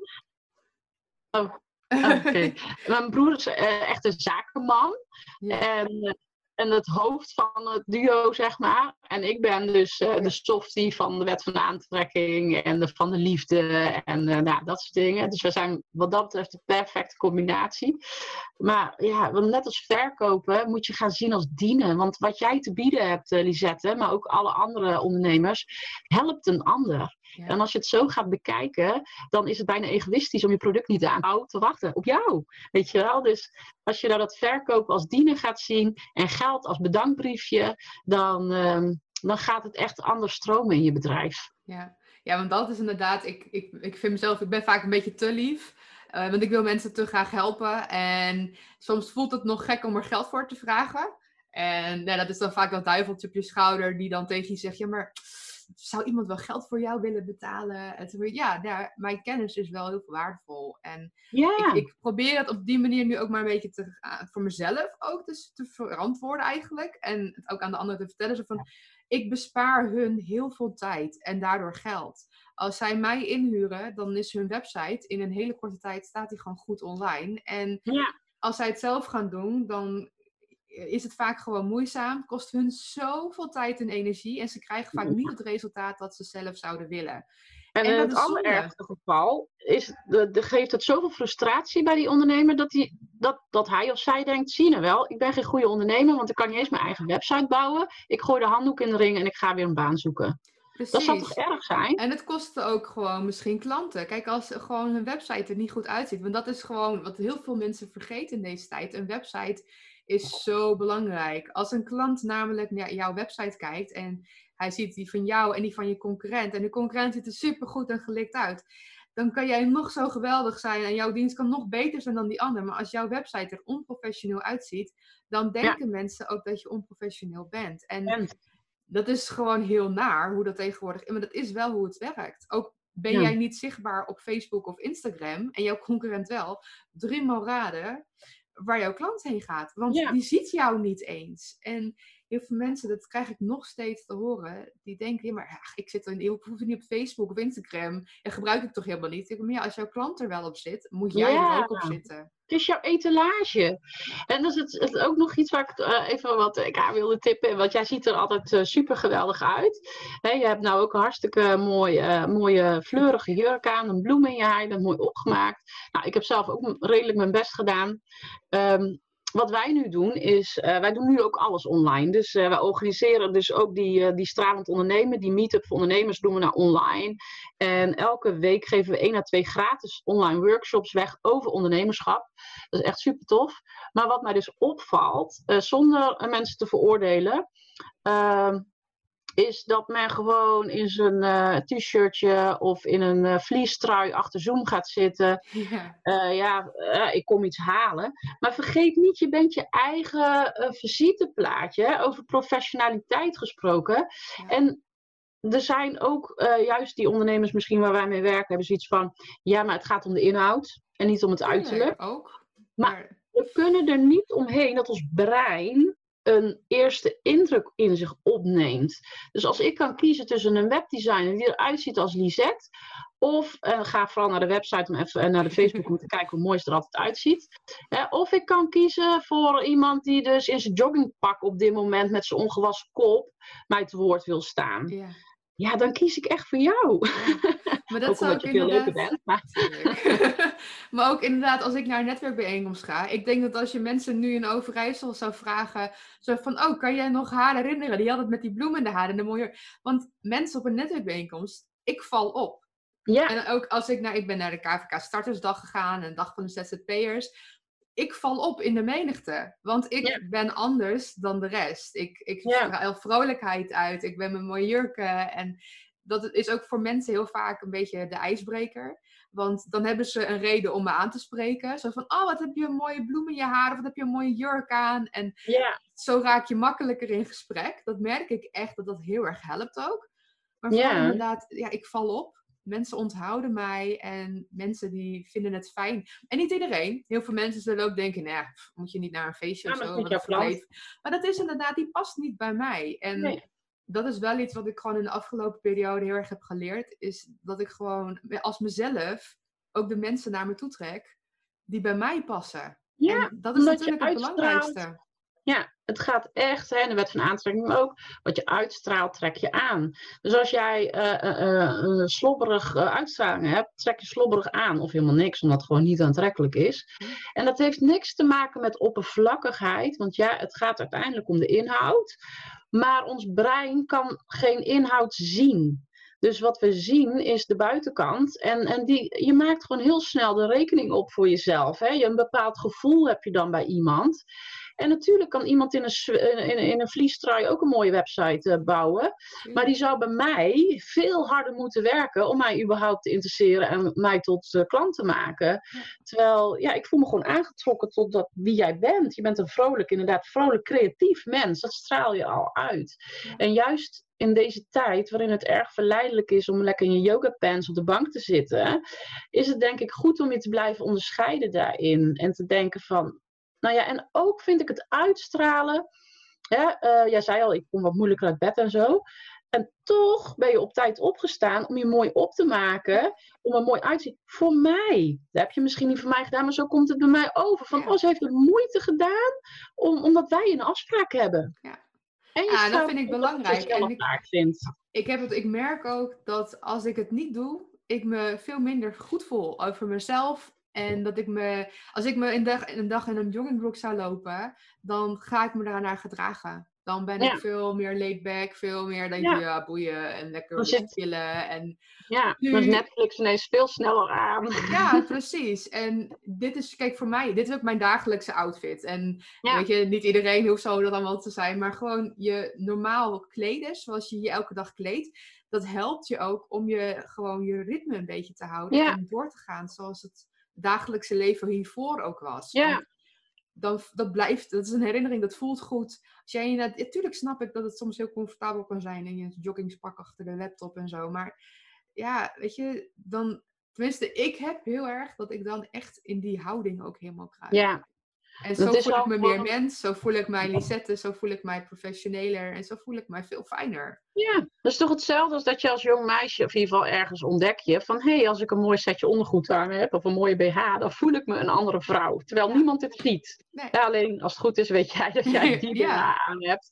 [SPEAKER 2] Oh, Oké. Mijn broer is eh, echt een zakenman.
[SPEAKER 1] Ja.
[SPEAKER 2] En, en het hoofd van het duo, zeg maar. En ik ben dus eh, de softie van de wet van de aantrekking en de, van de liefde en eh, nou, dat soort dingen. Dus we zijn wat dat betreft de perfecte combinatie. Maar ja, net als verkopen moet je gaan zien als dienen. Want wat jij te bieden hebt, Lisette, maar ook alle andere ondernemers, helpt een ander.
[SPEAKER 1] Ja.
[SPEAKER 2] En als je het zo gaat bekijken, dan is het bijna egoïstisch om je product niet aan te wachten. Op jou. Weet je wel? Dus als je daar dat verkopen als dienen gaat zien en geld als bedankbriefje, dan, ehm, dan gaat het echt anders stromen in je bedrijf.
[SPEAKER 1] Ja. ja, want dat is inderdaad, ik, ik, ik vind mezelf, ik ben vaak een beetje te lief. eh, want ik wil mensen te graag helpen. En soms voelt het nog gek om er geld voor te vragen. En ja, dat is dan vaak dat duiveltje op je schouder die dan tegen je zegt, ja maar zou iemand wel geld voor jou willen betalen? En toen, ja, nou, mijn kennis is wel heel veel waardevol. En
[SPEAKER 2] Ja,
[SPEAKER 1] ik, ik probeer het op die manier nu ook maar een beetje te, uh, voor mezelf ook dus te verantwoorden eigenlijk. En het ook aan de anderen te vertellen. Zo van, ik bespaar hun heel veel tijd en daardoor geld. Als zij mij inhuren, dan is hun website in een hele korte tijd staat die gewoon goed online. En
[SPEAKER 2] Ja.
[SPEAKER 1] als zij het zelf gaan doen, dan is het vaak gewoon moeizaam. Kost hun zoveel tijd en energie. En ze krijgen vaak niet het resultaat dat ze zelf zouden willen.
[SPEAKER 2] En,
[SPEAKER 1] En
[SPEAKER 2] in het allerergste geval is, de, de, geeft het zoveel frustratie bij die ondernemer dat, die, dat, dat hij of zij denkt, zie je wel, ik ben geen goede ondernemer, want ik kan niet eens mijn eigen website bouwen. Ik gooi de handdoek in de ring en ik ga weer een baan zoeken.
[SPEAKER 1] Precies.
[SPEAKER 2] Dat zou toch erg zijn?
[SPEAKER 1] En het kostte ook gewoon misschien klanten. Kijk, als gewoon hun website er niet goed uitziet. Want dat is gewoon wat heel veel mensen vergeten in deze tijd. Een website is zo belangrijk. Als een klant namelijk naar jouw website kijkt en hij ziet die van jou en die van je concurrent. En de concurrent ziet er super goed en gelikt uit. Dan kan jij nog zo geweldig zijn en jouw dienst kan nog beter zijn dan die ander. Maar als jouw website er onprofessioneel uitziet, dan denken mensen ook dat je onprofessioneel bent. En dat is gewoon heel naar hoe dat tegenwoordig. Maar dat is wel hoe het werkt. Ook ben jij niet zichtbaar op Facebook of Instagram en jouw concurrent wel, drie raden waar jouw klant heen gaat. Want die ziet jou niet eens. En heel veel mensen, dat krijg ik nog steeds te horen, die denken, ja, maar ik zit in, ik hoef niet op Facebook of Instagram en gebruik ik toch helemaal niet. Ik maar ja, als jouw klant er wel op zit, moet jij er ook op zitten.
[SPEAKER 2] Het is jouw etalage. En dat is het, het ook nog iets waar ik uh, even wat ik aan wilde tippen. Want jij ziet er altijd uh, super geweldig uit. je hebt nou ook een hartstikke mooie, uh, mooie fleurige jurk aan. Een bloem in je haar. Bent mooi opgemaakt. Nou, ik heb zelf ook redelijk mijn best gedaan. Um, wat wij nu doen is, uh, wij doen nu ook alles online. Dus uh, wij organiseren dus ook die, uh, die stralend ondernemen, die meetup voor ondernemers doen we nou online. En elke week geven we één à twee gratis online workshops weg over ondernemerschap. Dat is echt super tof. Maar wat mij dus opvalt, zonder mensen te veroordelen, ehm, is dat men gewoon in zijn uh, t-shirtje of in een uh, vliestrui achter Zoom gaat zitten. Ja, uh, ja ik kom iets halen. Maar vergeet niet, je bent je eigen visiteplaatje, over professionaliteit gesproken. En er zijn ook juist die ondernemers misschien waar wij mee werken, hebben zoiets van, ja, maar het gaat om de inhoud en niet om het uiterlijk.
[SPEAKER 1] ook.
[SPEAKER 2] Maar we kunnen er niet omheen dat ons brein een eerste indruk in zich opneemt. Dus als ik kan kiezen tussen een webdesigner die eruit ziet als Lisette, of ga vooral naar de website om even naar de Facebook om te kijken hoe mooi ze er altijd uitziet. of ik kan kiezen voor iemand die dus in zijn joggingpak op dit moment met zijn ongewassen kop mij te woord wil staan. Ja, dan kies ik echt voor jou.
[SPEAKER 1] Maar dat zou ik je veel leuker bent. Maar... maar ook inderdaad, als ik naar een netwerkbijeenkomst ga. Ik denk dat als je mensen nu in Overijssel zou vragen. Zo van, oh, kan jij nog haar herinneren? Die had het met die bloemen in de haar en de mooie... Want mensen op een netwerkbijeenkomst, ik val op. Ja. En ook als ik naar, ik ben naar de KVK Startersdag gegaan, een dag van de ZZP'ers ik val op in de menigte. Want ik ben anders dan de rest. Ik, ik straal vrolijkheid uit. Ik ben mijn mooie jurken. En dat is ook voor mensen heel vaak een beetje de ijsbreker. Want dan hebben ze een reden om me aan te spreken. Zo van, oh, wat heb je een mooie bloem in je haar. Of wat heb je een mooie jurk aan. En zo raak je makkelijker in gesprek. Dat merk ik echt dat dat heel erg helpt ook. Maar inderdaad, ja, ik val op mensen onthouden mij en mensen die vinden het fijn. En niet iedereen. Heel veel mensen zullen ook denken, nou ja, moet je niet naar een feestje of zo. Dat maar dat is inderdaad, die past niet bij mij. En dat is wel iets wat ik gewoon in de afgelopen periode heel erg heb geleerd. Is dat ik gewoon als mezelf ook de mensen naar me toe trek die bij mij passen.
[SPEAKER 2] Ja,
[SPEAKER 1] en dat is natuurlijk het belangrijkste.
[SPEAKER 2] Ja, het gaat echt, hè, de wet van aantrekking ook, wat je uitstraalt, trek je aan. Dus als jij uh, uh, slobberig uitstraling hebt, trek je slobberig aan of helemaal niks, omdat het gewoon niet aantrekkelijk is. En dat heeft niks te maken met oppervlakkigheid, want ja, het gaat uiteindelijk om de inhoud. Maar ons brein kan geen inhoud zien. Dus wat we zien is de buitenkant. En, en die, je maakt gewoon heel snel de rekening op voor jezelf. Hè? Je, een bepaald gevoel heb je dan bij iemand. En natuurlijk kan iemand in een, in, in een vliestrui ook een mooie website uh, bouwen. Maar die zou bij mij veel harder moeten werken om mij überhaupt te interesseren en mij tot uh, klant te maken. Terwijl, ja, ik voel me gewoon aangetrokken tot dat, wie jij bent. Je bent een vrolijk, inderdaad, vrolijk, creatief mens. Dat straal je al uit. En juist in deze tijd, waarin het erg verleidelijk is om lekker in je yoga pants op de bank te zitten, is het denk ik goed om je te blijven onderscheiden daarin. En te denken van, nou ja, en ook vind ik het uitstralen. Ja, uh, jij zei al, ik kom wat moeilijker uit bed en zo. En toch ben je op tijd opgestaan om je mooi op te maken. Om er mooi uit te zien. Voor mij. Dat heb je misschien niet voor mij gedaan, maar zo komt het bij mij over. Van, oh, ze heeft er moeite gedaan om, omdat wij een afspraak hebben.
[SPEAKER 1] Ja. En ja, dat vind ik belangrijk. En ik, vind. Ik, heb het, ik merk ook dat als ik het niet doe, ik me veel minder goed voel over mezelf en dat ik me, als ik me een dag, een dag in een joggingbroek zou lopen, dan ga ik me daarnaar gedragen. Dan ben ik veel meer laid back, veel meer denk je, ja, boeien en lekker chillen. En
[SPEAKER 2] ja, nu... Netflix ineens veel sneller aan.
[SPEAKER 1] Ja, precies. En dit is, kijk, voor mij, dit is ook mijn dagelijkse outfit. En weet je, niet iedereen hoeft zo dat allemaal te zijn, maar gewoon je normaal kleden, zoals je je elke dag kleedt, dat helpt je ook om je gewoon je ritme een beetje te houden en door te gaan zoals het dagelijkse leven hiervoor ook was.
[SPEAKER 2] Ja
[SPEAKER 1] dan dat blijft, dat is een herinnering, dat voelt goed. Als jij inderdaad, natuurlijk snap ik dat het soms heel comfortabel kan zijn in je joggingspak achter de laptop en zo. Maar ja, weet je, dan, tenminste, ik heb heel erg dat ik dan echt in die houding ook helemaal kruip.
[SPEAKER 2] Ja,
[SPEAKER 1] en zo voel ik me meer mens, zo voel ik mij Lisette, zo voel ik mij professioneler en zo voel ik mij veel fijner.
[SPEAKER 2] Ja, dat is toch hetzelfde als dat je als jong meisje, of in ieder geval ergens ontdek je, van hé, hey, als ik een mooi setje ondergoed aan heb, of een mooie BH, dan voel ik me een andere vrouw. Terwijl niemand het ziet. Ja, alleen als het goed is, weet jij dat jij die BH aan hebt.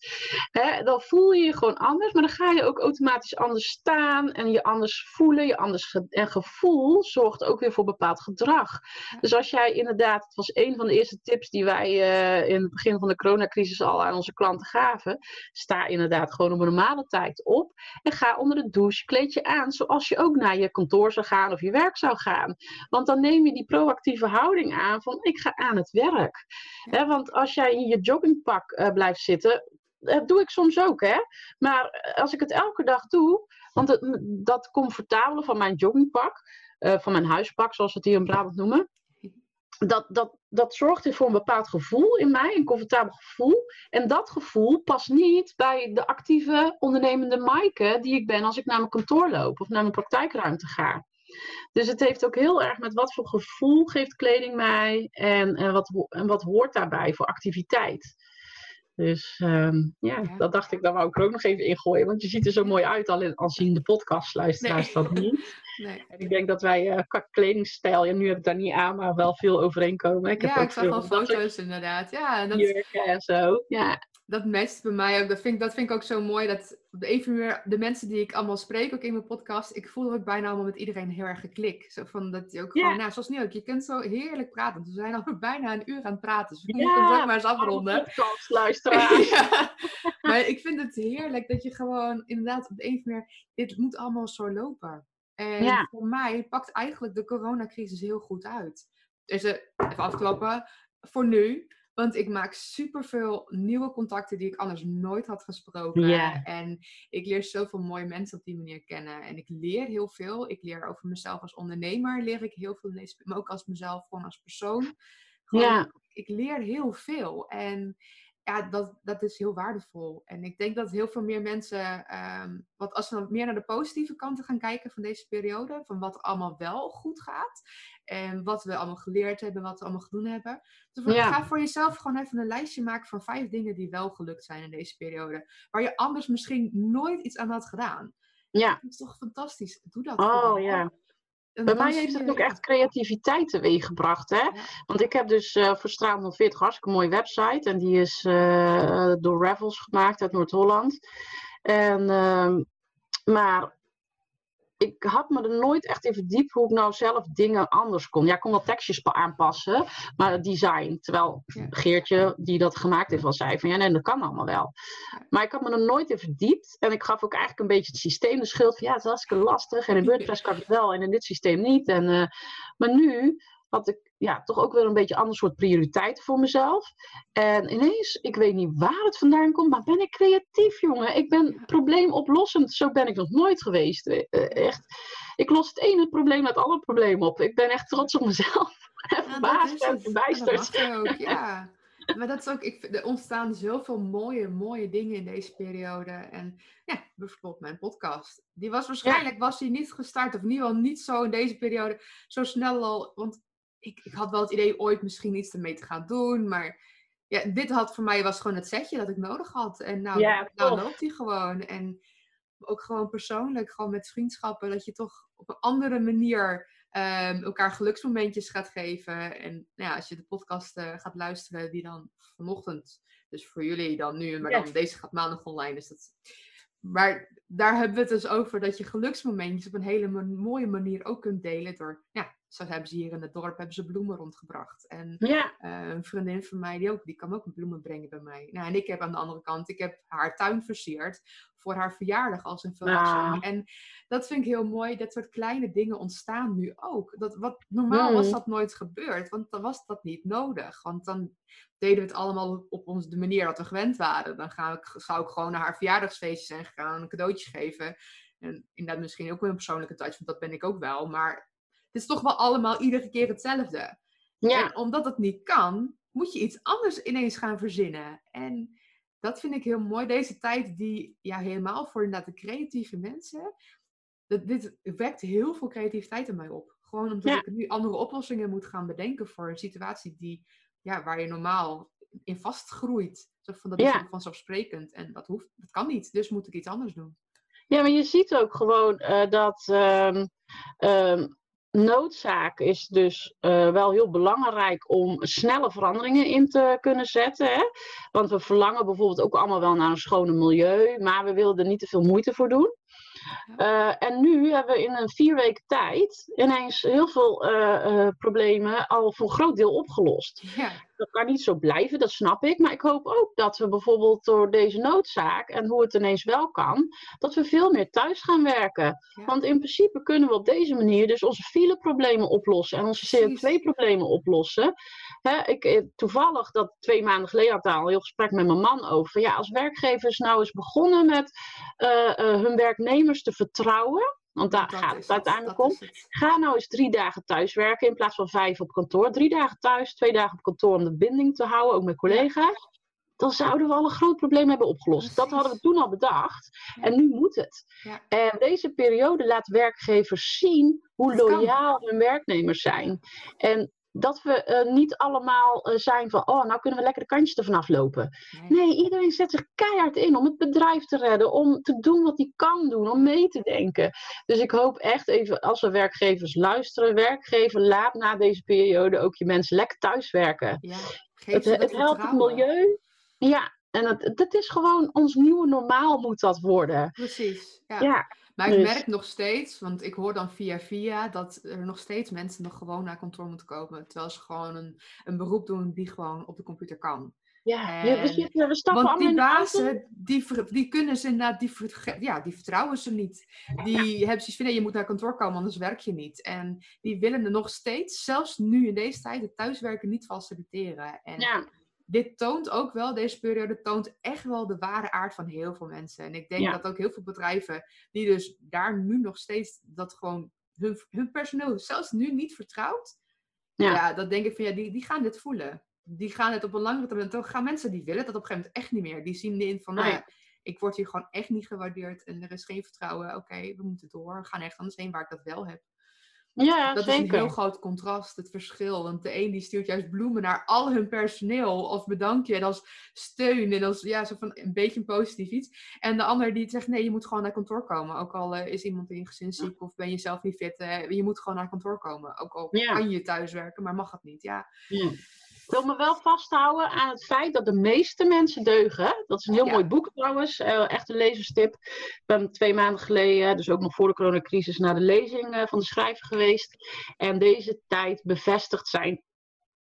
[SPEAKER 2] Hè, dan voel je je gewoon anders, maar dan ga je ook automatisch anders staan en je anders voelen. Je anders en gevoel zorgt ook weer voor bepaald gedrag. Dus als jij inderdaad, het was een van de eerste tips die wij uh, in het begin van de coronacrisis al aan onze klanten gaven, sta inderdaad gewoon op een normale tijd op en ga onder de douche, kleed je aan zoals je ook naar je kantoor zou gaan of je werk zou gaan. Want dan neem je die proactieve houding aan van ik ga aan het werk. want als jij in je joggingpak uh, blijft zitten, dat doe ik soms ook, hè. Maar als ik het elke dag doe, want dat comfortabele van mijn joggingpak, van mijn huispak, zoals we het hier in Brabant noemen, dat, dat, dat zorgt voor een bepaald gevoel in mij, een comfortabel gevoel. En dat gevoel past niet bij de actieve, ondernemende Maaike die ik ben als ik naar mijn kantoor loop of naar mijn praktijkruimte ga. Dus het heeft ook heel erg met wat voor gevoel geeft kleding mij en, en, wat, en wat hoort daarbij voor activiteit. Dus um, ja, dat dacht ik, daar wou ik er ook nog even ingooien. Want je ziet er zo mooi uit, al in, als je in de podcast luistert, nee. dat niet. Nee. En ik denk dat wij uh, qua kledingstijl, ja, nu heb ik daar niet aan, maar wel veel overeenkomen.
[SPEAKER 1] Ik heb ja, ik zag al foto's inderdaad. Ja,
[SPEAKER 2] dat... Jurken en zo, ja
[SPEAKER 1] dat matcht bij mij ook. Dat vind, dat vind ik ook zo mooi. Dat op de een manier, de mensen die ik allemaal spreek, ook in mijn podcast, ik voel ook bijna allemaal met iedereen heel erg geklik. Zo van dat je ook gewoon, nou, zoals nu ook, je kunt zo heerlijk praten. We zijn al bijna een uur aan het praten. Dus we moeten ja, ook maar eens afronden. ja. Maar ik vind het heerlijk dat je gewoon inderdaad op de een manier, dit moet allemaal zo lopen. En voor mij pakt eigenlijk de coronacrisis heel goed uit. Dus even afkloppen, voor nu. Want ik maak superveel nieuwe contacten die ik anders nooit had gesproken. En ik leer zoveel mooie mensen op die manier kennen. En ik leer heel veel. Ik leer over mezelf als ondernemer, leer ik heel veel. Maar ook als mezelf, gewoon als persoon. ja. Ik leer heel veel. En ja, dat, dat is heel waardevol. En ik denk dat heel veel meer mensen, um, wat als we meer naar de positieve kanten gaan kijken van deze periode, van wat allemaal wel goed gaat en wat we allemaal geleerd hebben, wat we allemaal gedaan hebben. Dus ga voor jezelf gewoon even een lijstje maken van vijf dingen die wel gelukt zijn in deze periode, waar je anders misschien nooit iets aan had gedaan.
[SPEAKER 2] Ja.
[SPEAKER 1] Dat is toch fantastisch. Doe dat.
[SPEAKER 2] Oh ja. Bij mij heeft het ook echt creativiteit teweeggebracht. Hè? Want ik heb dus uh, voor Straat 40 hartstikke mooie website. En die is uh, door Ravels gemaakt uit Noord-Holland. En, uh, maar ik had me er nooit echt in verdiept hoe ik nou zelf dingen anders kon. Ja, ik kon wel tekstjes aanpassen, maar het design. Terwijl Geertje, die dat gemaakt heeft, wel zei van ja, nee, dat kan allemaal wel. Maar ik had me er nooit in verdiept. En ik gaf ook eigenlijk een beetje het systeem de schuld van ja, het is hartstikke lastig. En in WordPress kan het wel en in dit systeem niet. En, uh, maar nu had ik ja, toch ook weer een beetje ander soort prioriteiten voor mezelf. En ineens, ik weet niet waar het vandaan komt, maar ben ik creatief, jongen. Ik ben probleemoplossend. Zo ben ik nog nooit geweest. Eh, echt. Ik los het ene probleem uit alle problemen op. Ik ben echt trots op mezelf. En verbaasd en verbijsterd.
[SPEAKER 1] Ja, Maar dat is ook, ik, er ontstaan zoveel mooie, mooie dingen in deze periode. En ja, bijvoorbeeld mijn podcast. Die was waarschijnlijk, was die niet gestart, of in ieder geval niet zo in deze periode, zo snel al. Want ik, ik had wel het idee ooit misschien iets ermee te gaan doen. Maar ja, dit had voor mij was gewoon het setje dat ik nodig had. En nou, nou loopt hij gewoon. En ook gewoon persoonlijk, gewoon met vriendschappen, dat je toch op een andere manier um, elkaar geluksmomentjes gaat geven. En nou ja, als je de podcast uh, gaat luisteren, die dan vanochtend, dus voor jullie dan nu, maar dan deze gaat maandag online. Dus dat, maar daar hebben we het dus over dat je geluksmomentjes op een hele mooie manier ook kunt delen door ja, Zo hebben ze hier in het dorp hebben ze bloemen rondgebracht. En
[SPEAKER 2] Ja,
[SPEAKER 1] eh, een vriendin van mij, die, ook, die kan ook bloemen brengen bij mij. Nou, en ik heb aan de andere kant, ik heb haar tuin versierd voor haar verjaardag als een verrassing.
[SPEAKER 2] Ah.
[SPEAKER 1] En dat vind ik heel mooi. Dat soort kleine dingen ontstaan nu ook. Dat, wat, normaal was
[SPEAKER 2] Mm.
[SPEAKER 1] dat nooit gebeurd, want dan was dat niet nodig. Want dan deden we het allemaal op ons, de manier dat we gewend waren. Dan ga ik, zou ik gewoon naar haar verjaardagsfeestje zijn gegaan, een cadeautje geven. En inderdaad misschien ook wel een persoonlijke touch, want dat ben ik ook wel. Maar is toch wel allemaal iedere keer hetzelfde.
[SPEAKER 2] ja,
[SPEAKER 1] En omdat het niet kan, moet je iets anders ineens gaan verzinnen. En dat vind ik heel mooi. Deze tijd die, ja, helemaal voor inderdaad de creatieve mensen. Dat, dit wekt heel veel creativiteit in mij op. Gewoon omdat
[SPEAKER 2] Ja.
[SPEAKER 1] ik nu andere oplossingen moet gaan bedenken voor een situatie die, ja, waar je normaal in vastgroeit. Van, dat is
[SPEAKER 2] Ja.
[SPEAKER 1] vanzelfsprekend. En dat, hoeft, dat kan niet, dus moet ik iets anders doen.
[SPEAKER 2] Ja, maar je ziet ook gewoon eh, dat ehm, ehm, noodzaak is dus eh, wel heel belangrijk om snelle veranderingen in te kunnen zetten. Hè? Want we verlangen bijvoorbeeld ook allemaal wel naar een schone milieu, maar we willen er niet te veel moeite voor doen. Eh, en nu hebben we in een vier weken tijd ineens heel veel eh, eh, problemen al voor een groot deel opgelost.
[SPEAKER 1] Ja,
[SPEAKER 2] Dat kan niet zo blijven, dat snap ik. Maar ik hoop ook dat we bijvoorbeeld door deze noodzaak en hoe het ineens wel kan, dat we veel meer thuis gaan werken.
[SPEAKER 1] Ja.
[SPEAKER 2] Want in principe kunnen we op deze manier dus onze fileproblemen oplossen en onze
[SPEAKER 1] Precies.
[SPEAKER 2] CO2-problemen oplossen. Hè, ik, toevallig, dat twee maanden geleden had ik daar al een heel gesprek met mijn man over. Ja, als werkgevers nou eens begonnen met hun werknemers te vertrouwen. Want daar
[SPEAKER 1] dat
[SPEAKER 2] gaat het uiteindelijk om. Ga nou eens drie dagen thuis werken in plaats van vijf op kantoor. Drie dagen thuis, twee dagen op kantoor om de binding te houden, ook met collega's. Dan zouden we al een groot probleem hebben opgelost. Dat hadden we toen al bedacht.
[SPEAKER 1] Ja.
[SPEAKER 2] En nu moet het.
[SPEAKER 1] Ja.
[SPEAKER 2] En deze periode laat werkgevers zien hoe
[SPEAKER 1] kan.
[SPEAKER 2] loyaal hun werknemers zijn. En dat we eh, niet allemaal eh, zijn van, oh, nou kunnen we lekker de kantjes ervan aflopen.
[SPEAKER 1] Nee.
[SPEAKER 2] Nee, iedereen zet zich keihard in om het bedrijf te redden, om te doen wat hij kan doen, om mee te denken. Dus ik hoop echt even, als we werkgevers luisteren, werkgever, laat na deze periode ook je mensen lekker thuiswerken.
[SPEAKER 1] Ja,
[SPEAKER 2] Het,
[SPEAKER 1] dat
[SPEAKER 2] het helpt het milieu. Ja, en het, dat is gewoon ons nieuwe normaal moet dat worden.
[SPEAKER 1] Precies. Ja.
[SPEAKER 2] Ja,
[SPEAKER 1] Maar ik
[SPEAKER 2] dus-
[SPEAKER 1] merk nog steeds, want ik hoor dan via via dat er nog steeds mensen nog gewoon naar kantoor moeten komen. Terwijl ze gewoon een, een beroep doen die gewoon op de computer kan.
[SPEAKER 2] ja.
[SPEAKER 1] En-
[SPEAKER 2] ja we, zitten, we stappen
[SPEAKER 1] Want
[SPEAKER 2] allemaal
[SPEAKER 1] die bazen, die, die kunnen ze inderdaad, die, ja, die vertrouwen ze niet. Die hebben zoiets van, nee, je moet naar kantoor komen, anders werk je niet. En die willen er nog steeds, zelfs nu in deze tijd, het thuiswerken niet faciliteren. En
[SPEAKER 2] Ja,
[SPEAKER 1] dit toont ook wel, deze periode toont echt wel de ware aard van heel veel mensen. En ik denk
[SPEAKER 2] Ja.
[SPEAKER 1] dat ook heel veel bedrijven, die dus daar nu nog steeds dat gewoon hun, hun personeel zelfs nu niet vertrouwt.
[SPEAKER 2] Ja.
[SPEAKER 1] Ja, dat denk ik van ja, die, die gaan dit voelen. Die gaan het op een langere termijn. Dan gaan mensen die willen dat op een gegeven moment echt niet meer. Die zien in van, nou ja, ik word hier gewoon echt niet gewaardeerd en er is geen vertrouwen. Oké, we moeten door. We gaan echt anders heen waar ik dat wel heb.
[SPEAKER 2] Ja
[SPEAKER 1] Dat is een
[SPEAKER 2] zeker.
[SPEAKER 1] heel groot contrast, het verschil. Want de een die stuurt juist bloemen naar al hun personeel als bedankje en als steun en als ja, zo van een beetje een positief iets. En de ander die zegt nee, je moet gewoon naar kantoor komen. Ook al eh, is iemand in je gezin ziek of ben je zelf niet fit, eh, je moet gewoon naar kantoor komen. Ook al
[SPEAKER 2] Ja.
[SPEAKER 1] kan je thuis werken, maar mag het niet. Ja,
[SPEAKER 2] Ja. Ik wil me wel vasthouden aan het feit dat de meeste mensen deugen. Dat is een heel
[SPEAKER 1] Ja.
[SPEAKER 2] mooi boek trouwens, eh, echt een lezerstip. Ik ben twee maanden geleden, dus ook nog voor de coronacrisis, naar de lezing eh, van de schrijver geweest. En deze tijd bevestigt zijn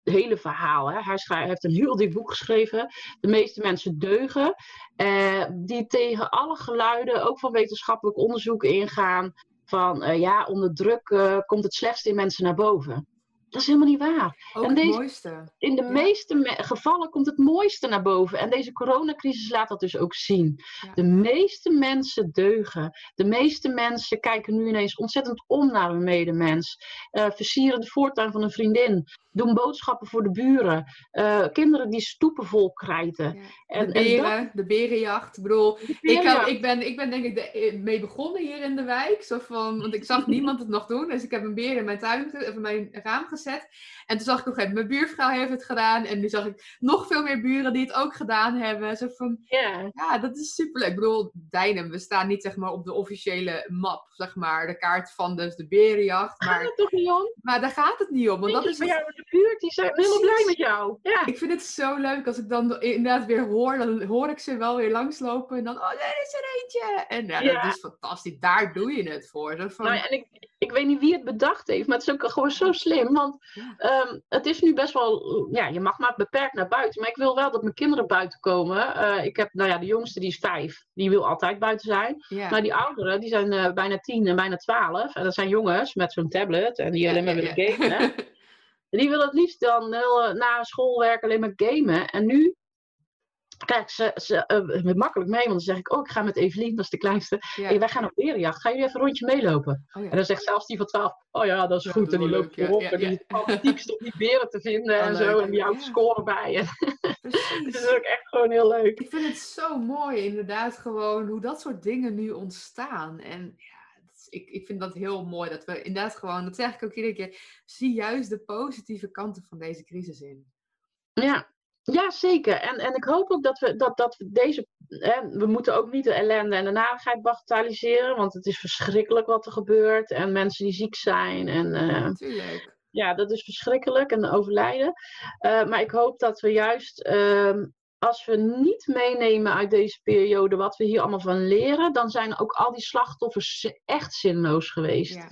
[SPEAKER 2] hele verhaal. Hè. Hij, heeft een heel dik boek geschreven. De meeste mensen deugen. eh, die tegen alle geluiden, ook van wetenschappelijk onderzoek, ingaan. Van eh, ja, onder druk eh, komt het slechtste in mensen naar boven. Dat is helemaal niet waar
[SPEAKER 1] ook
[SPEAKER 2] En
[SPEAKER 1] het mooiste.
[SPEAKER 2] in de
[SPEAKER 1] Ja.
[SPEAKER 2] meeste me- gevallen komt het mooiste naar boven. En deze coronacrisis laat dat dus ook zien.
[SPEAKER 1] Ja.
[SPEAKER 2] De meeste mensen deugen. De meeste mensen kijken nu ineens ontzettend om naar hun medemens. Eh, versieren de voortuin van een vriendin. Doen boodschappen voor de buren. Eh, kinderen die stoepen vol krijten.
[SPEAKER 1] Ja.
[SPEAKER 2] En,
[SPEAKER 1] de
[SPEAKER 2] en
[SPEAKER 1] beren, de berenjacht. Ik bedoel, Ik, had- ik, ben, ik ben denk ik de, eh, mee begonnen hier in de wijk. Zo van, want ik zag niemand het nog doen. Dus ik heb een beer in mijn, tuin, of in mijn raam gezet. En toen zag ik op een gegeven moment, mijn buurvrouw heeft het gedaan. En nu zag ik nog veel meer buren die het ook gedaan hebben. Zo van,
[SPEAKER 2] ja.
[SPEAKER 1] ja, dat is superleuk. Ik bedoel, Dijnem, we staan niet zeg maar op de officiële map. Zeg maar, de kaart van dus de berenjacht.
[SPEAKER 2] Gaat
[SPEAKER 1] Maar,
[SPEAKER 2] het toch niet om?
[SPEAKER 1] maar daar gaat het niet om. Want dat is het-
[SPEAKER 2] jou de buurt, die zijn helemaal blij met jou. Ja.
[SPEAKER 1] ik vind het zo leuk als ik dan inderdaad weer hoor. Dan hoor ik ze wel weer langslopen. En dan, oh, daar is er eentje. En ja,
[SPEAKER 2] Ja.
[SPEAKER 1] dat is fantastisch. Daar doe je het voor. Zo van,
[SPEAKER 2] Nou ja, en ik, ik weet niet wie het bedacht heeft, maar het is ook gewoon zo slim. Want ehm, het is nu best wel, ja, je mag maar beperkt naar buiten. Maar ik wil wel dat mijn kinderen buiten komen. Uh, ik heb, nou ja, de jongste die is vijf, die wil altijd buiten zijn. Maar die ouderen, die zijn uh, bijna tien en bijna twaalf. En dat zijn jongens met zo'n tablet en die alleen maar willen gamen. die willen het liefst dan heel, na schoolwerk alleen maar gamen. En nu Kijk, ze, ze uh, makkelijk mee, want dan zeg ik, oh, ik ga met Evelien, dat is de kleinste. Ja. Hey, wij gaan op berenjacht. Gaan jullie even een rondje meelopen? Oh, ja. En dan zegt zelfs die van 12, oh ja, dat is goed. En die loopt erop en die is fantastiek om die beren te vinden oh, en zo. En die houdt scoren bij. En dat is ook echt gewoon heel leuk.
[SPEAKER 1] Ik vind het zo mooi, inderdaad, gewoon hoe dat soort dingen nu ontstaan. En ja, ik, ik vind dat heel mooi dat we inderdaad gewoon, dat zeg ik ook iedere keer, zie juist de positieve kanten van deze crisis in.
[SPEAKER 2] Ja, ja, zeker. En, en ik hoop ook dat we, dat, dat we deze. Hè, we moeten ook niet de ellende en de narigheid bagatelliseren. Want het is verschrikkelijk wat er gebeurt. En mensen die ziek zijn. En, uh,
[SPEAKER 1] Natuurlijk.
[SPEAKER 2] Ja, dat is verschrikkelijk en overlijden. Uh, maar ik hoop dat we juist. Uh, als we niet meenemen uit deze periode wat we hier allemaal van leren, dan zijn ook al die slachtoffers echt zinloos geweest. Ja.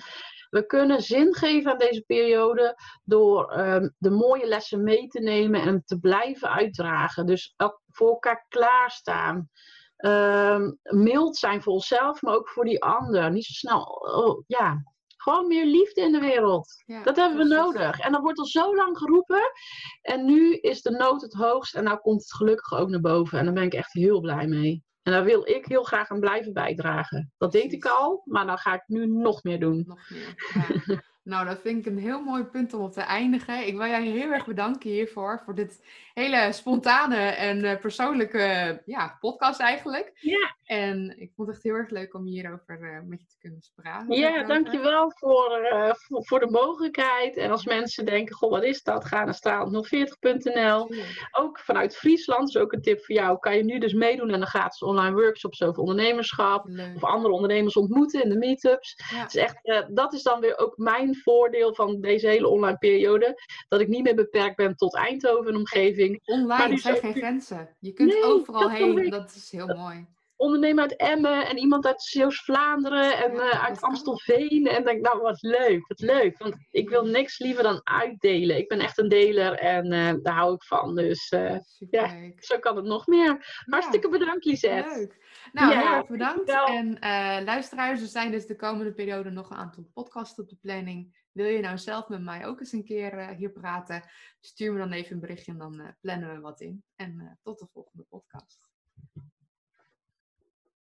[SPEAKER 2] We kunnen zin geven aan deze periode door um, de mooie lessen mee te nemen en te blijven uitdragen. Dus voor elkaar klaarstaan. Um, mild zijn voor onszelf, maar ook voor die ander. Niet zo snel, oh, ja, gewoon meer liefde in de wereld. Ja, dat hebben we nodig. En dat wordt al zo lang geroepen. En nu is de nood het hoogst. En nou komt het gelukkig ook naar boven. En daar ben ik echt heel blij mee. En daar wil ik heel graag aan blijven bijdragen. Dat deed ik al, maar dan ga ik nu nog meer doen.
[SPEAKER 1] Nog meer. Ja. Nou, dat vind ik een heel mooi punt om op te eindigen. Ik wil jij heel erg bedanken hiervoor, voor dit hele spontane en uh, persoonlijke ja, podcast eigenlijk.
[SPEAKER 2] Ja.
[SPEAKER 1] En ik vond het echt heel erg leuk om hierover uh, met je te kunnen spraken.
[SPEAKER 2] Ja, dankjewel voor, uh, voor, voor, de mogelijkheid. En als mensen denken, goh, wat is dat? Ga naar straal040.nl. Ook vanuit Friesland, is ook een tip voor jou, kan je nu dus meedoen aan de gratis online workshops over ondernemerschap. Leuk. Of andere ondernemers ontmoeten in de meetups. Ja. Het is echt, dat is dan weer ook mijn voordeel van deze hele online periode. Dat ik niet meer beperkt ben tot Eindhoven en omgeving.
[SPEAKER 1] Online zijn geen grenzen. Je kunt overal heen. Dat is heel mooi
[SPEAKER 2] ondernemer uit Emmen en iemand uit Zeeuws-Vlaanderen en uh, uit Amstelveen. En denk, nou, wat leuk, wat leuk. Want ik wil niks liever dan uitdelen. Ik ben echt een deler en uh, daar hou ik van. Dus uh, ja, zo kan het nog meer. Hartstikke bedankt, Lisette.
[SPEAKER 1] Leuk. Nou, ja, heel erg bedankt. En luisteraars, er zijn dus de komende periode nog een aantal podcasts op de planning. Wil je nou zelf met mij ook eens een keer hier praten? Stuur me dan even een berichtje en dan plannen we wat in. En tot de volgende podcast.